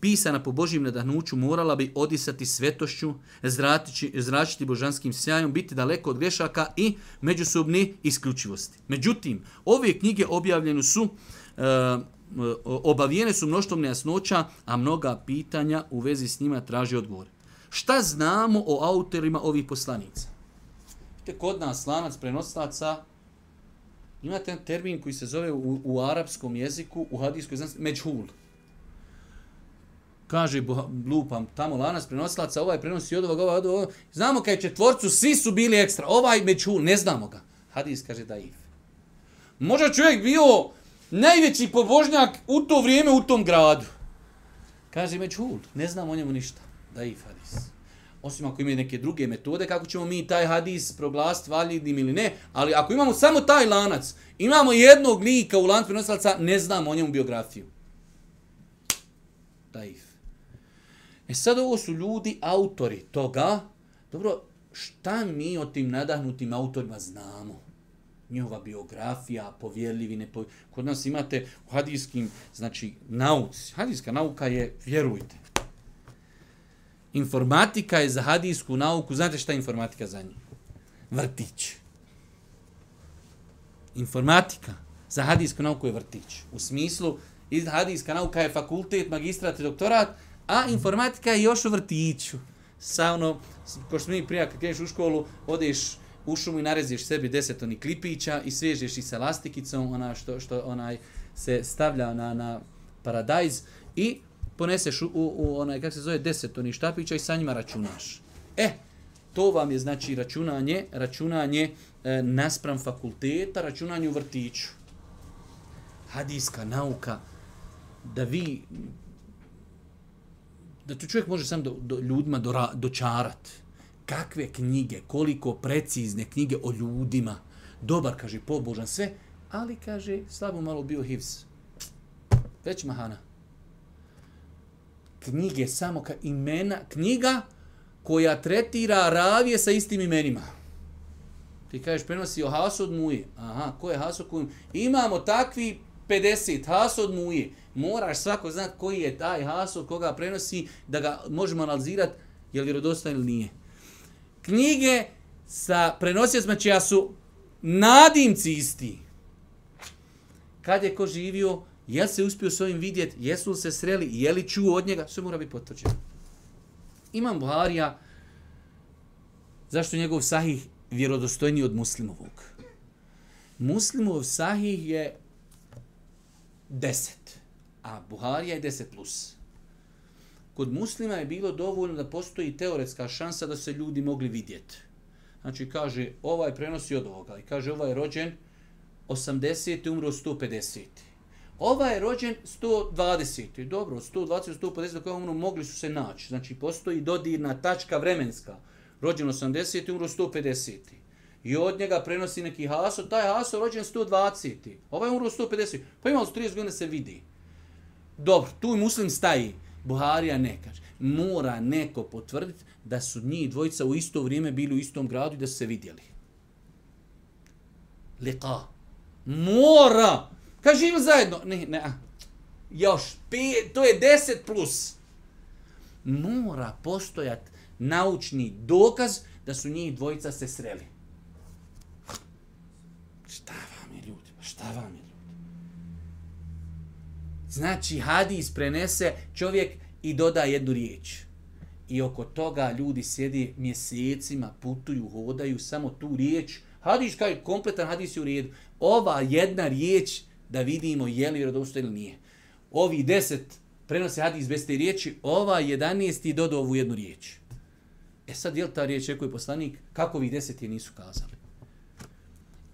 pisana po Božjim nadahnuću, morala bi odisati svetošću, zračiti, zračiti božanskim sjajom, biti daleko od grešaka i međusobne isključivosti. Međutim, ove knjige objavljene su e, obavijene su mnoštvom nejasnoća, a mnoga pitanja u vezi s njima traži odgovor. Šta znamo o autorima ovih poslanica? Vidite, kod nas lanac prenoslaca imate termin koji se zove u, u arapskom jeziku, u hadijskoj znanosti, međhul. Kaže, lupam, tamo lanac prenosilaca, ovaj prenosi od ovoga, ovaj od ovoga. Znamo kaj četvorcu, svi su bili ekstra. Ovaj međhul, ne znamo ga. Hadis kaže da if. Možda čovjek bio najveći pobožnjak u to vrijeme u tom gradu. Kaže Međhul, ne znam o njemu ništa. Da i hadis. Osim ako imaju neke druge metode, kako ćemo mi taj hadis proglasiti validnim ili ne, ali ako imamo samo taj lanac, imamo jednog lika u lancu prenosilaca, ne znam o njemu biografiju. Daif. E sad ovo su ljudi, autori toga. Dobro, šta mi o tim nadahnutim autorima znamo? njihova biografija, povjerljivi, nepovjerljivi. Kod nas imate u hadijskim, znači, nauci. Hadijska nauka je, vjerujte, informatika je za hadijsku nauku, znate šta je informatika za njih? Vrtić. Informatika za hadijsku nauku je vrtić. U smislu, hadijska nauka je fakultet, magistrat i doktorat, a informatika je još u vrtiću. Sa ono, ko što mi prija, kad kreneš u školu, odeš u šumu i nareziš sebi deset onih klipića i svežeš i sa lastikicom, ona što, što onaj se stavlja na, na paradajz i poneseš u, u, u onaj, kako se zove, deset onih štapića i sa njima računaš. E, to vam je znači računanje, računanje e, naspram fakulteta, računanje u vrtiću. Hadijska nauka, da vi, da tu čovjek može sam do, do ljudima do, dočarat. kakve knjige, koliko precizne knjige o ljudima. Dobar, kaže, pobožan, sve, ali, kaže, slabo malo bio hivs. Već mahana. Knjige samo ka imena, knjiga koja tretira ravije sa istim imenima. Ti kažeš, prenosi o Hasod Muje. Aha, ko je Hasod Muje? Imamo takvi 50, Hasod Muje. Moraš svako znat koji je taj Hasod, koga prenosi, da ga možemo analizirati, je li vjerodostan ili nije knjige sa prenosijacima čija su nadimci isti. Kad je ko živio, Jel se uspio s ovim vidjeti, jesu li se sreli, je li čuo od njega, sve mora biti potvrđeno. Imam Buharija, zašto njegov sahih vjerodostojniji od muslimovog? Muslimov sahih je 10, a Buharija je 10 plus kod muslima je bilo dovoljno da postoji teoretska šansa da se ljudi mogli vidjeti. Znači, kaže, ovaj prenosi od ovoga. I kaže, ovaj je rođen 80. umro 150. Ova je rođen 120. Dobro, 120. 150. kao umro mogli su se naći. Znači, postoji dodirna tačka vremenska. Rođen 80. umro 150. I od njega prenosi neki haso. Taj haso rođen 120. Ovaj umro 150. Pa imalo 30 godina se vidi. Dobro, tu i muslim staji. Buharija ne kaže. Mora neko potvrditi da su njih dvojica u isto vrijeme bili u istom gradu i da su se vidjeli. Liqa. Mora. Kaže živim zajedno. Ne, ne. Još. Pije, to je 10 plus. Mora postojat naučni dokaz da su njih dvojica se sreli. Šta vam je ljudi? Pa šta vam je? Znači, hadis prenese čovjek i doda jednu riječ. I oko toga ljudi sjedi mjesecima, putuju, hodaju, samo tu riječ. Hadis kao je kompletan hadis je u redu. Ova jedna riječ da vidimo je li vjerodostojan ili nije. Ovi deset prenose hadis bez te riječi, ova jedanijesti dodao ovu jednu riječ. E sad, je li ta riječ je poslanik? Kako vi deset je nisu kazali?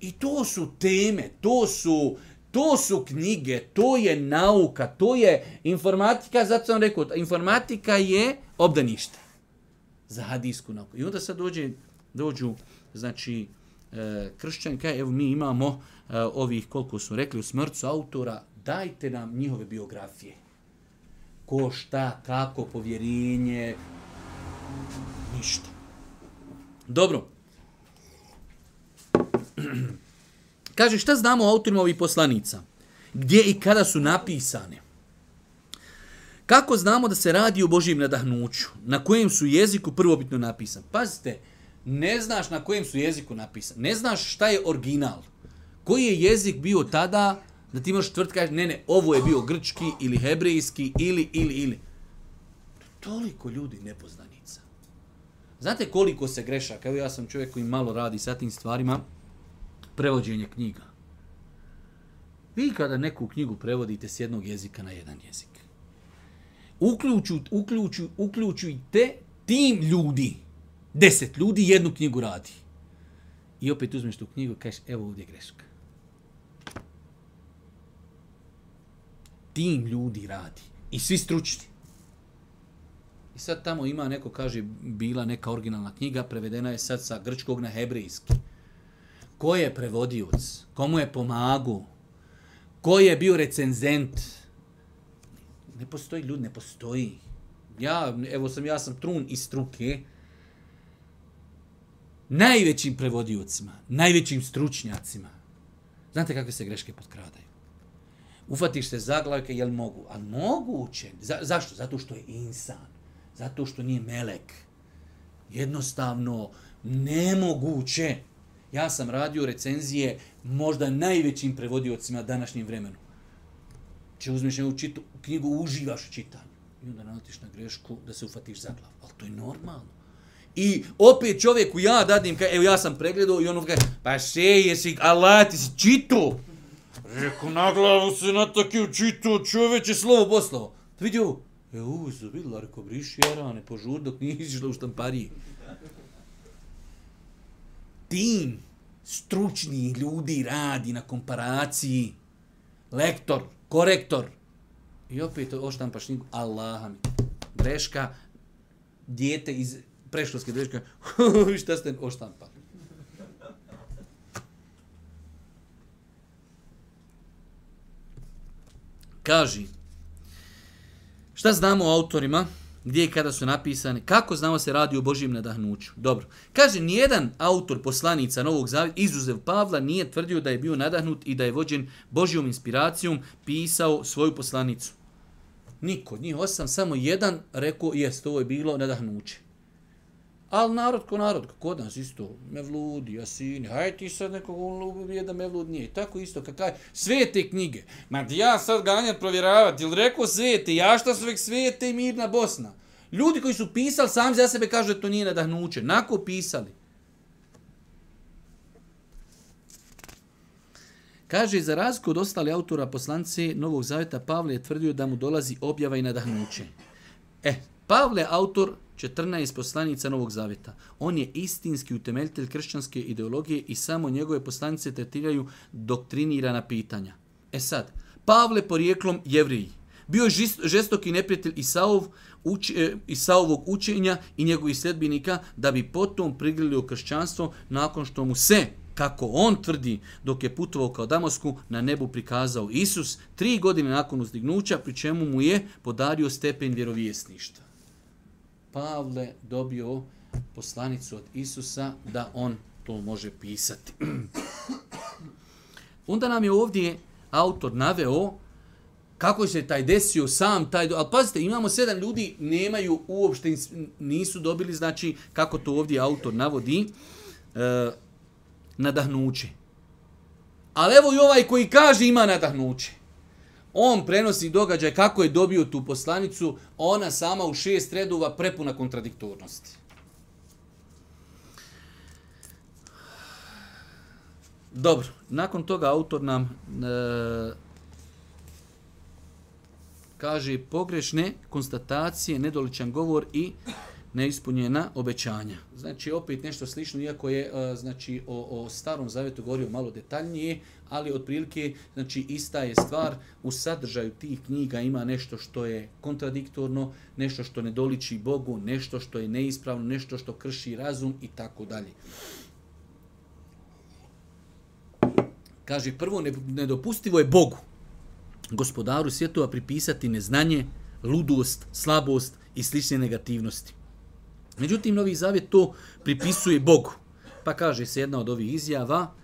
I to su teme, to su To su knjige, to je nauka, to je informatika, zato sam rekao, informatika je obdanište za hadijsku nauku. I onda sad dođe, dođu, znači, e, evo mi imamo e, ovih, koliko su rekli, u smrcu autora, dajte nam njihove biografije. Ko, šta, kako, povjerenje, ništa. Dobro. Kaže, šta znamo o autorima ovih poslanica? Gdje i kada su napisane? Kako znamo da se radi o Božijim nadahnuću? Na kojem su jeziku prvobitno napisan? Pazite, ne znaš na kojem su jeziku napisan. Ne znaš šta je original. Koji je jezik bio tada da ti možeš tvrti kaži, ne, ne, ovo je bio grčki ili hebrejski ili, ili, ili. Toliko ljudi nepoznanica. Znate koliko se grešaka? Evo ja sam čovjek koji malo radi sa tim stvarima prevođenje knjiga. Vi kada neku knjigu prevodite s jednog jezika na jedan jezik, uključu, uključu, uključujte tim ljudi, deset ljudi, jednu knjigu radi. I opet uzmeš tu knjigu i kažeš, evo ovdje je greška. Tim ljudi radi. I svi stručni. I sad tamo ima neko, kaže, bila neka originalna knjiga, prevedena je sad sa grčkog na hebrejski ko je prevodioc, komu je pomagu, ko je bio recenzent. Ne postoji ljudi, ne postoji. Ja, evo sam, ja sam trun iz struke, najvećim prevodiocima, najvećim stručnjacima. Znate kakve se greške potkradaju? Ufatiš se zaglavke, jel mogu? A moguće. Za, zašto? Zato što je insan. Zato što nije melek. Jednostavno, nemoguće. Ja sam radio recenzije možda najvećim prevodiocima današnjim vremenu. Če uzmeš jednu čitu, knjigu, uživaš u čitanju. I onda naletiš na grešku da se ufatiš za glavu. Ali to je normalno. I opet čovjeku ja dadim, kaj, evo ja sam pregledao i ono kaže, pa še jesi, Allah ti si čito. Reku, na glavu se natakio čito, čovječe, slovo poslovo. Vidio, e, uzu, vidjela, reko, briši jarane, požur dok nije izišla u štampariji tim stručnih ljudi radi na komparaciji, lektor, korektor, i opet oštampaš knjigu, Allah mi, greška, dijete iz prešlovske greške, šta ste oštampali? Kaži, šta znamo o autorima? gdje i kada su napisane, kako znamo se radi o Božijem nadahnuću. Dobro. Kaže, nijedan autor poslanica Novog Zavjeta, izuzev Pavla, nije tvrdio da je bio nadahnut i da je vođen Božijom inspiracijom pisao svoju poslanicu. Niko, njih osam, samo jedan rekao, jest, ovo je bilo nadahnuće. Al narod ko narod, kod nas isto, mevludi, jasini, hajde ti sad nekog ubije da mevlud nije. Tako isto, kakaj, svete knjige. Ma ja sad ganjam provjeravati, ili rekao svete, ja šta su vek svete i mirna Bosna. Ljudi koji su pisali sami za sebe kažu da to nije nadahnuće. Nako pisali. Kaže, za razliku od ostali autora poslance Novog Zaveta, Pavle je tvrdio da mu dolazi objava i nadahnuće. E, Pavle, autor 14 poslanica Novog Zaveta. On je istinski utemeljitelj kršćanske ideologije i samo njegove poslanice tretiraju doktrinirana pitanja. E sad, Pavle porijeklom jevriji. Bio je žestoki neprijatelj Isaov, uč, e, Isaovog učenja i njegovih sljedbenika da bi potom prigrili kršćanstvo nakon što mu se, kako on tvrdi, dok je putovao kao Damosku, na nebu prikazao Isus tri godine nakon uzdignuća, pri čemu mu je podario stepen vjerovjesništva. Pavle dobio poslanicu od Isusa da on to može pisati. Onda nam je ovdje autor naveo kako se taj desio sam taj ali pazite imamo sedam ljudi nemaju uopšte nisu dobili znači kako to ovdje autor navodi e, nadahnuće ali evo i ovaj koji kaže ima nadahnuće on prenosi događaj kako je dobio tu poslanicu, ona sama u šest redova prepuna kontradiktornosti. Dobro, nakon toga autor nam e, kaže pogrešne konstatacije, nedoličan govor i neispunjena obećanja. Znači opet nešto slično, iako je e, znači o, o starom zavetu govorio malo detaljnije, ali otprilike znači ista je stvar u sadržaju tih knjiga ima nešto što je kontradiktorno, nešto što ne doliči Bogu, nešto što je neispravno, nešto što krši razum i tako dalje. Kaže, prvo nedopustivo je Bogu, gospodaru svjetova, pripisati neznanje, ludost, slabost i slične negativnosti. Međutim, Novi Zavjet to pripisuje Bogu. Pa kaže se jedna od ovih izjava,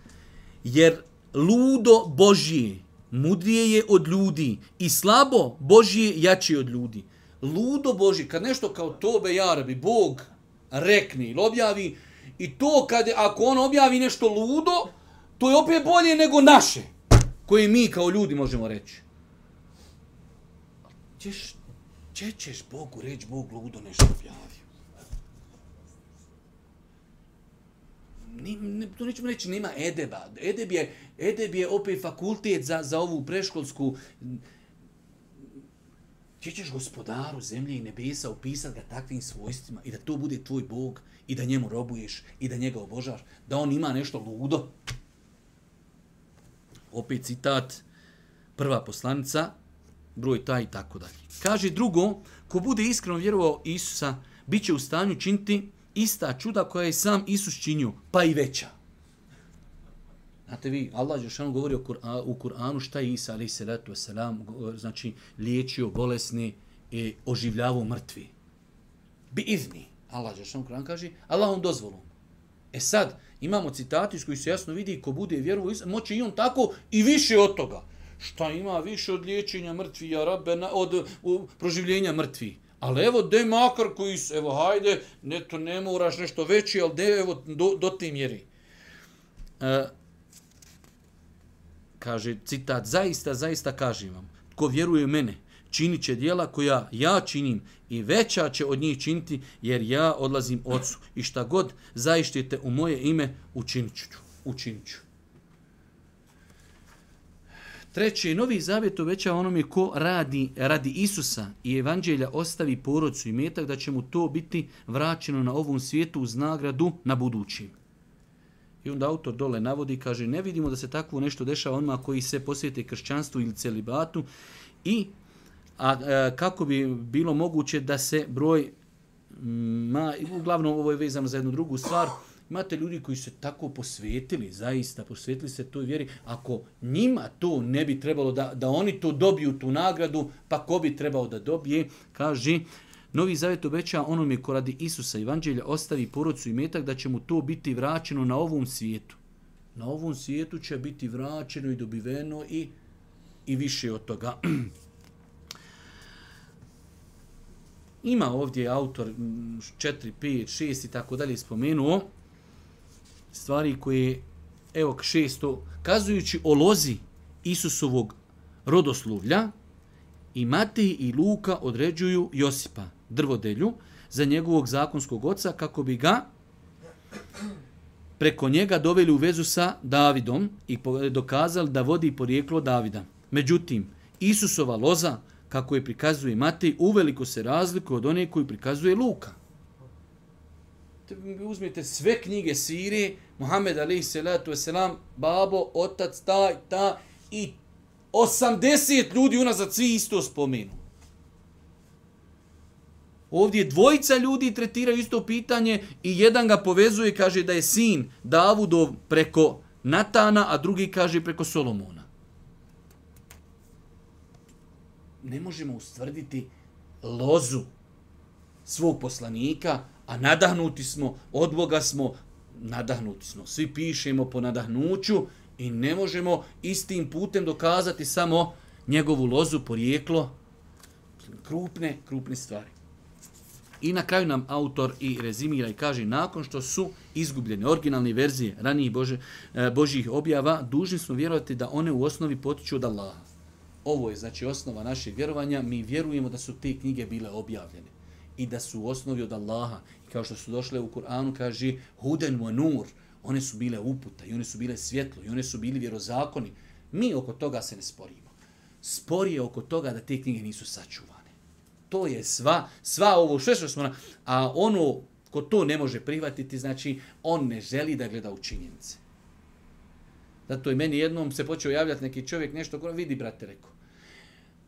jer ludo Božije mudrije je od ljudi i slabo Božije jače od ljudi. Ludo Božije, kad nešto kao tobe jarabi, Bog rekne ili objavi, i to kad, ako on objavi nešto ludo, to je opet bolje nego naše, koje mi kao ljudi možemo reći. Češ, če ćeš Bogu reći, Bog ludo nešto objavi. Ni, ne, to nećemo reći, nema edeba. Edeb je, edeb je opet fakultet za, za ovu preškolsku... Ti ćeš gospodaru zemlje i nebesa upisati ga takvim svojstvima i da to bude tvoj Bog i da njemu robuješ i da njega obožaš, da on ima nešto ludo. Opet citat, prva poslanica, broj taj i tako dalje. Kaže drugo, ko bude iskreno vjerovao Isusa, bit će u stanju činiti ista čuda koja je sam Isus činio, pa i veća. Znate vi, Allah je govori u Kur'anu šta je Isa, ali se letu selam, znači liječio bolesni i e, oživljavao mrtvi. Bi izni. Allah Žešanu Kur'an kaže, Allah on. E sad, imamo citati iz koji se jasno vidi ko bude vjerovo, moće i on tako i više od toga. Šta ima više od liječenja mrtvi, ja rabbe, od u, proživljenja mrtvi? Ali evo, de makar koji su, evo, hajde, ne, to ne moraš nešto veći, ali de, evo, do, do te mjeri. E, kaže, citat, zaista, zaista kažem vam, ko vjeruje u mene, činit će dijela koja ja činim i veća će od njih činiti, jer ja odlazim ocu. I šta god zaištite u moje ime, učinit ću. Učinit ću. Treće, novi zavjet uveća onome ko radi radi Isusa i evanđelja ostavi porodcu i metak da će mu to biti vraćeno na ovom svijetu uz nagradu na budućim. I onda autor dole navodi kaže ne vidimo da se takvo nešto dešava onima koji se posvijete kršćanstvu ili celibatu i a, a, kako bi bilo moguće da se broj ma, uglavnom ovo je vezano za jednu drugu stvar, Imate ljudi koji se tako posvetili, zaista posvetili se toj vjeri. Ako njima to ne bi trebalo da, da oni to dobiju tu nagradu, pa ko bi trebao da dobije, kaže, Novi Zavjet obeća onome ko radi Isusa Evanđelja ostavi porodcu i metak da će mu to biti vraćeno na ovom svijetu. Na ovom svijetu će biti vraćeno i dobiveno i, i više od toga. Ima ovdje autor 4, 5, 6 i tako dalje spomenuo stvari koje, evo šesto, kazujući o lozi Isusovog rodoslovlja, i Matej i Luka određuju Josipa, drvodelju, za njegovog zakonskog oca, kako bi ga preko njega doveli u vezu sa Davidom i dokazali da vodi porijeklo Davida. Međutim, Isusova loza, kako je prikazuje Matej, uveliko se razlikuje od one koju prikazuje Luka uzmite sve knjige Sirije, Muhammed alaihi salatu wasalam, babo, otac, taj, ta, i 80 ljudi unazad svi isto spomenu. Ovdje dvojica ljudi tretiraju isto pitanje i jedan ga povezuje i kaže da je sin Davudov preko Natana, a drugi kaže preko Solomona. Ne možemo ustvrditi lozu svog poslanika, a nadahnuti smo, od Boga smo, nadahnuti smo. Svi pišemo po nadahnuću i ne možemo istim putem dokazati samo njegovu lozu, porijeklo, krupne, krupne stvari. I na kraju nam autor i rezimira i kaže nakon što su izgubljene originalne verzije ranijih Bože, e, Božih objava, dužni smo vjerovati da one u osnovi potiču od Allaha. Ovo je znači osnova našeg vjerovanja. Mi vjerujemo da su te knjige bile objavljene i da su u osnovi od Allaha. Kao što su došle u Kur'anu, kaže huden wa nur. One su bile uputa i one su bile svjetlo i one su bili vjerozakoni. Mi oko toga se ne sporimo. Spor je oko toga da te knjige nisu sačuvane. To je sva, sva ovo sve što smo... na- A ono ko to ne može prihvatiti, znači on ne želi da gleda u činjenice. Zato i meni jednom se počeo javljati neki čovjek nešto, ko vidi brate, rekao,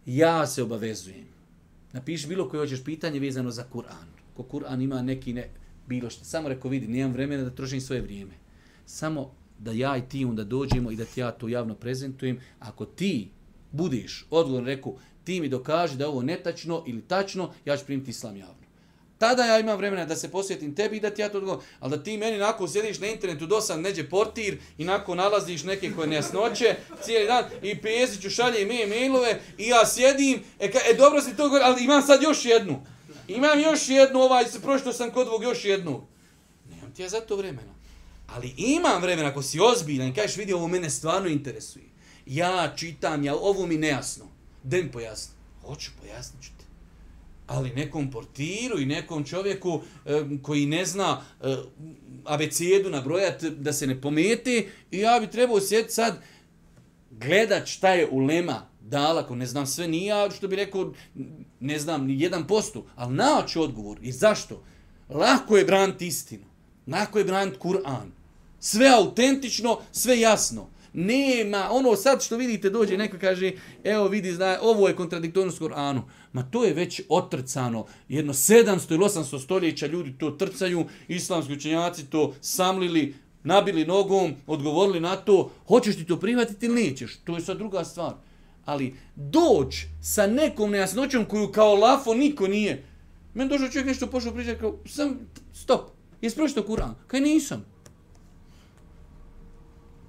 ja se obavezujem. Napiši bilo koje hoćeš pitanje vezano za Kur'an. Ko Kur'an ima neki ne, bilo što. Samo rekao, vidi, nemam vremena da trošim svoje vrijeme. Samo da ja i ti onda dođemo i da ti ja to javno prezentujem. Ako ti budiš odgovoran, rekao, ti mi dokaži da je ovo netačno ili tačno, ja ću primiti islam javno. Tada ja imam vremena da se posjetim tebi i da ti ja to odgovorim. Ali da ti meni nakon sjediš na internetu do sam neđe portir i nakon nalaziš neke koje nejasnoće cijeli dan i Peziću šalje me mailove i ja sjedim, e, ka, e dobro si to govorio, ali imam sad još jednu. Imam još jednu, ovaj, prošto sam kod ovog još jednu. Nemam ti ja za to vremena. Ali imam vremena, ako si ozbiljan i kažeš vidi ovo mene stvarno interesuje. Ja čitam, ja, ovo mi nejasno. Da mi pojasni. Hoću, pojasnit ću te. ali nekom portiru i nekom čovjeku e, koji ne zna e, abecedu nabrojat da se ne pometi, i ja bi trebao sjediti sad gledat šta je ulema dala, ne znam sve, nije ja što bi rekao, ne znam ni jedan posto, ali naći odgovor. I zašto? Lako je braniti istinu. Lako je braniti Kur'an. Sve autentično, sve jasno. Nema, ono sad što vidite dođe neko kaže, evo vidi, zna, ovo je kontradiktornost Koranu. Ma to je već otrcano. Jedno 700 ili 800 stoljeća ljudi to trcaju, islamski učenjaci to samlili, nabili nogom, odgovorili na to, hoćeš ti to prihvatiti ili nećeš, to je sad druga stvar. Ali doć sa nekom nejasnoćom koju kao lafo niko nije. Men došao čovjek nešto pošao pričati, kao, sam, stop, jesi pročitao Kur'an? Kaj nisam.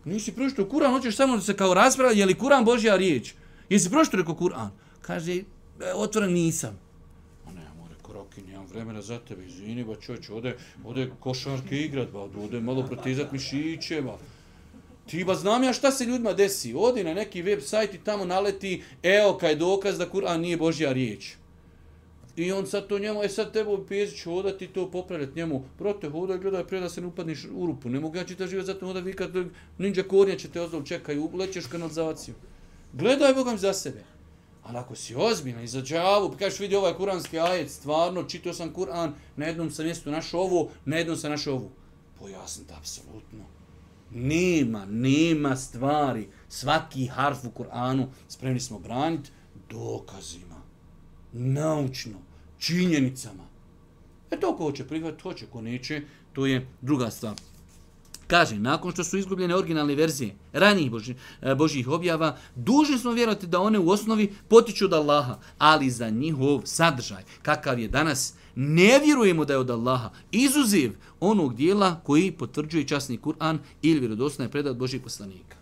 Nisi pročitao Kur'an, hoćeš samo da se kao raspravlja, je li Kur'an Božja riječ? Jesi pročitao rekao Kur'an? Kaže, e, otvoren nisam. Ma ne, more Roki, nemam vremena za tebe, izvini, ba čovječ, ode, ode košarke igrat, ba, ode malo protizat mišiće, ba. Ti ba znam ja šta se ljudima desi. Odi na neki web sajt i tamo naleti, evo kaj dokaz da Kur'an nije Božja riječ. I on sad to njemu, e sad tebo Pezić hoda ti to popravljati njemu. Brote, hodaj, gledaj prije da se ne upadniš u rupu. Ne mogu ja čita život, zato hoda vi kad ninja kornja će te ozdol čekaj, lećeš kanalizaciju. Gledaj Bogam za sebe. Ali ako si ozbiljan i za džavu, pa kažeš vidi ovaj kuranski ajet, stvarno, čitao sam Kur'an, na jednom sam mjestu našao ovo, na jednom sam našao ovo. Pojasnite, apsolutno. Nema, nema stvari. Svaki harf u Kur'anu spremni smo braniti dokazima naučno, činjenicama. E to ko hoće prihvatiti, hoće, ko neće, to je druga stvar. Kaže, nakon što su izgubljene originalne verzije ranijih Boži, e, Božih objava, dužni smo vjerovati da one u osnovi potiču od Allaha, ali za njihov sadržaj, kakav je danas, ne vjerujemo da je od Allaha, izuziv onog dijela koji potvrđuje časni Kur'an ili vjerodostojno je predat Božih poslanika.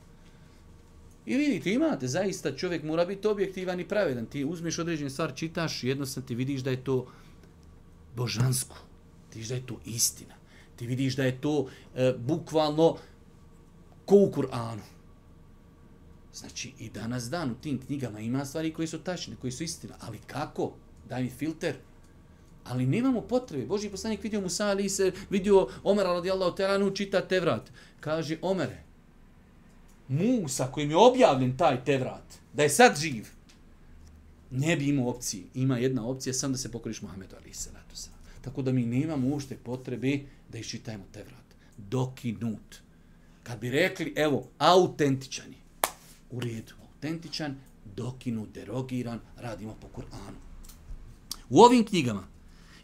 I vidite, imate, zaista čovjek mora biti objektivan i pravedan. Ti uzmeš određenu stvar, čitaš, jednostavno ti vidiš da je to božansko. Ti vidiš da je to istina. Ti vidiš da je to e, bukvalno ko u Kur'anu. Znači, i danas dan u tim knjigama ima stvari koje su tačne, koje su istina. Ali kako? Daj mi filter. Ali nemamo potrebe. Boži poslanik vidio Musa ali se vidio Omera radijallahu ta'ala čita Tevrat. Kaže, Omere, Musa kojim je objavljen taj Tevrat, da je sad živ, ne bi imao opcije. Ima jedna opcija, sam da se pokoriš Muhammedu ali se. Tako da mi nemamo ušte potrebe da iščitajmo Tevrat. Dokinut. Kad bi rekli, evo, autentičan je. U redu, autentičan, dokinut, derogiran, radimo po Kur'anu. U ovim knjigama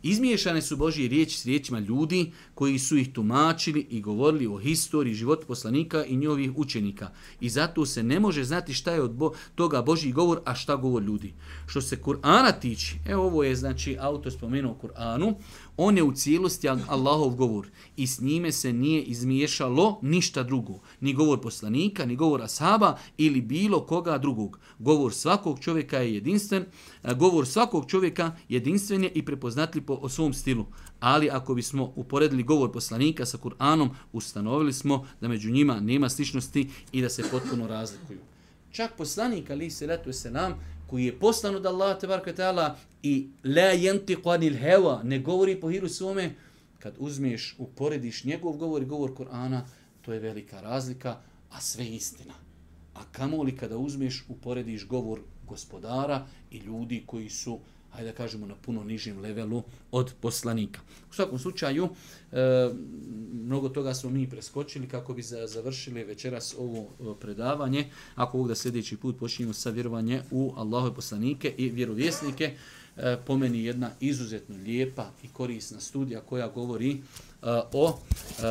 Izmiješane su Božje riječi s riječima ljudi koji su ih tumačili i govorili o historiji života poslanika i njihovih učenika. I zato se ne može znati šta je od bo toga Božji govor, a šta govor ljudi. Što se Kur'ana tiče, evo ovo je znači autor spomenuo Kur'anu, on je u cijelosti Allahov govor i s njime se nije izmiješalo ništa drugo. Ni govor poslanika, ni govor ashaba ili bilo koga drugog. Govor svakog čovjeka je jedinstven, govor svakog čovjeka jedinstven je i prepoznatljiv po svom stilu. Ali ako bismo uporedili govor poslanika sa Kur'anom, ustanovili smo da među njima nema sličnosti i da se potpuno razlikuju. Čak poslanik, ali se letu se nam, koji je poslan od Allaha tebarka ta'ala i la yantiqu anil hawa ne govori po hiru svome kad uzmeš uporediš njegov govor i govor Kur'ana to je velika razlika a sve istina. A kamoli kada uzmeš uporediš govor gospodara i ljudi koji su hajde da kažemo, na puno nižim levelu od poslanika. U svakom slučaju, e, mnogo toga smo mi preskočili kako bi za, završili večeras ovo e, predavanje. Ako ovog da sljedeći put počinjemo sa vjerovanje u Allahove poslanike i vjerovjesnike, e, po meni jedna izuzetno lijepa i korisna studija koja govori e, o e,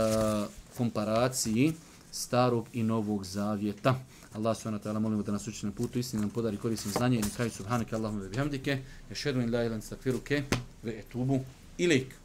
komparaciji starog i novog zavjeta. Allah subhanahu wa ta'ala molimo da nas uči na putu istine, nam podari korisno znanje i nekaj subhanaka Allahumma bihamdike, yashhadu an la ilaha illa anta etubu wa atubu ilaik.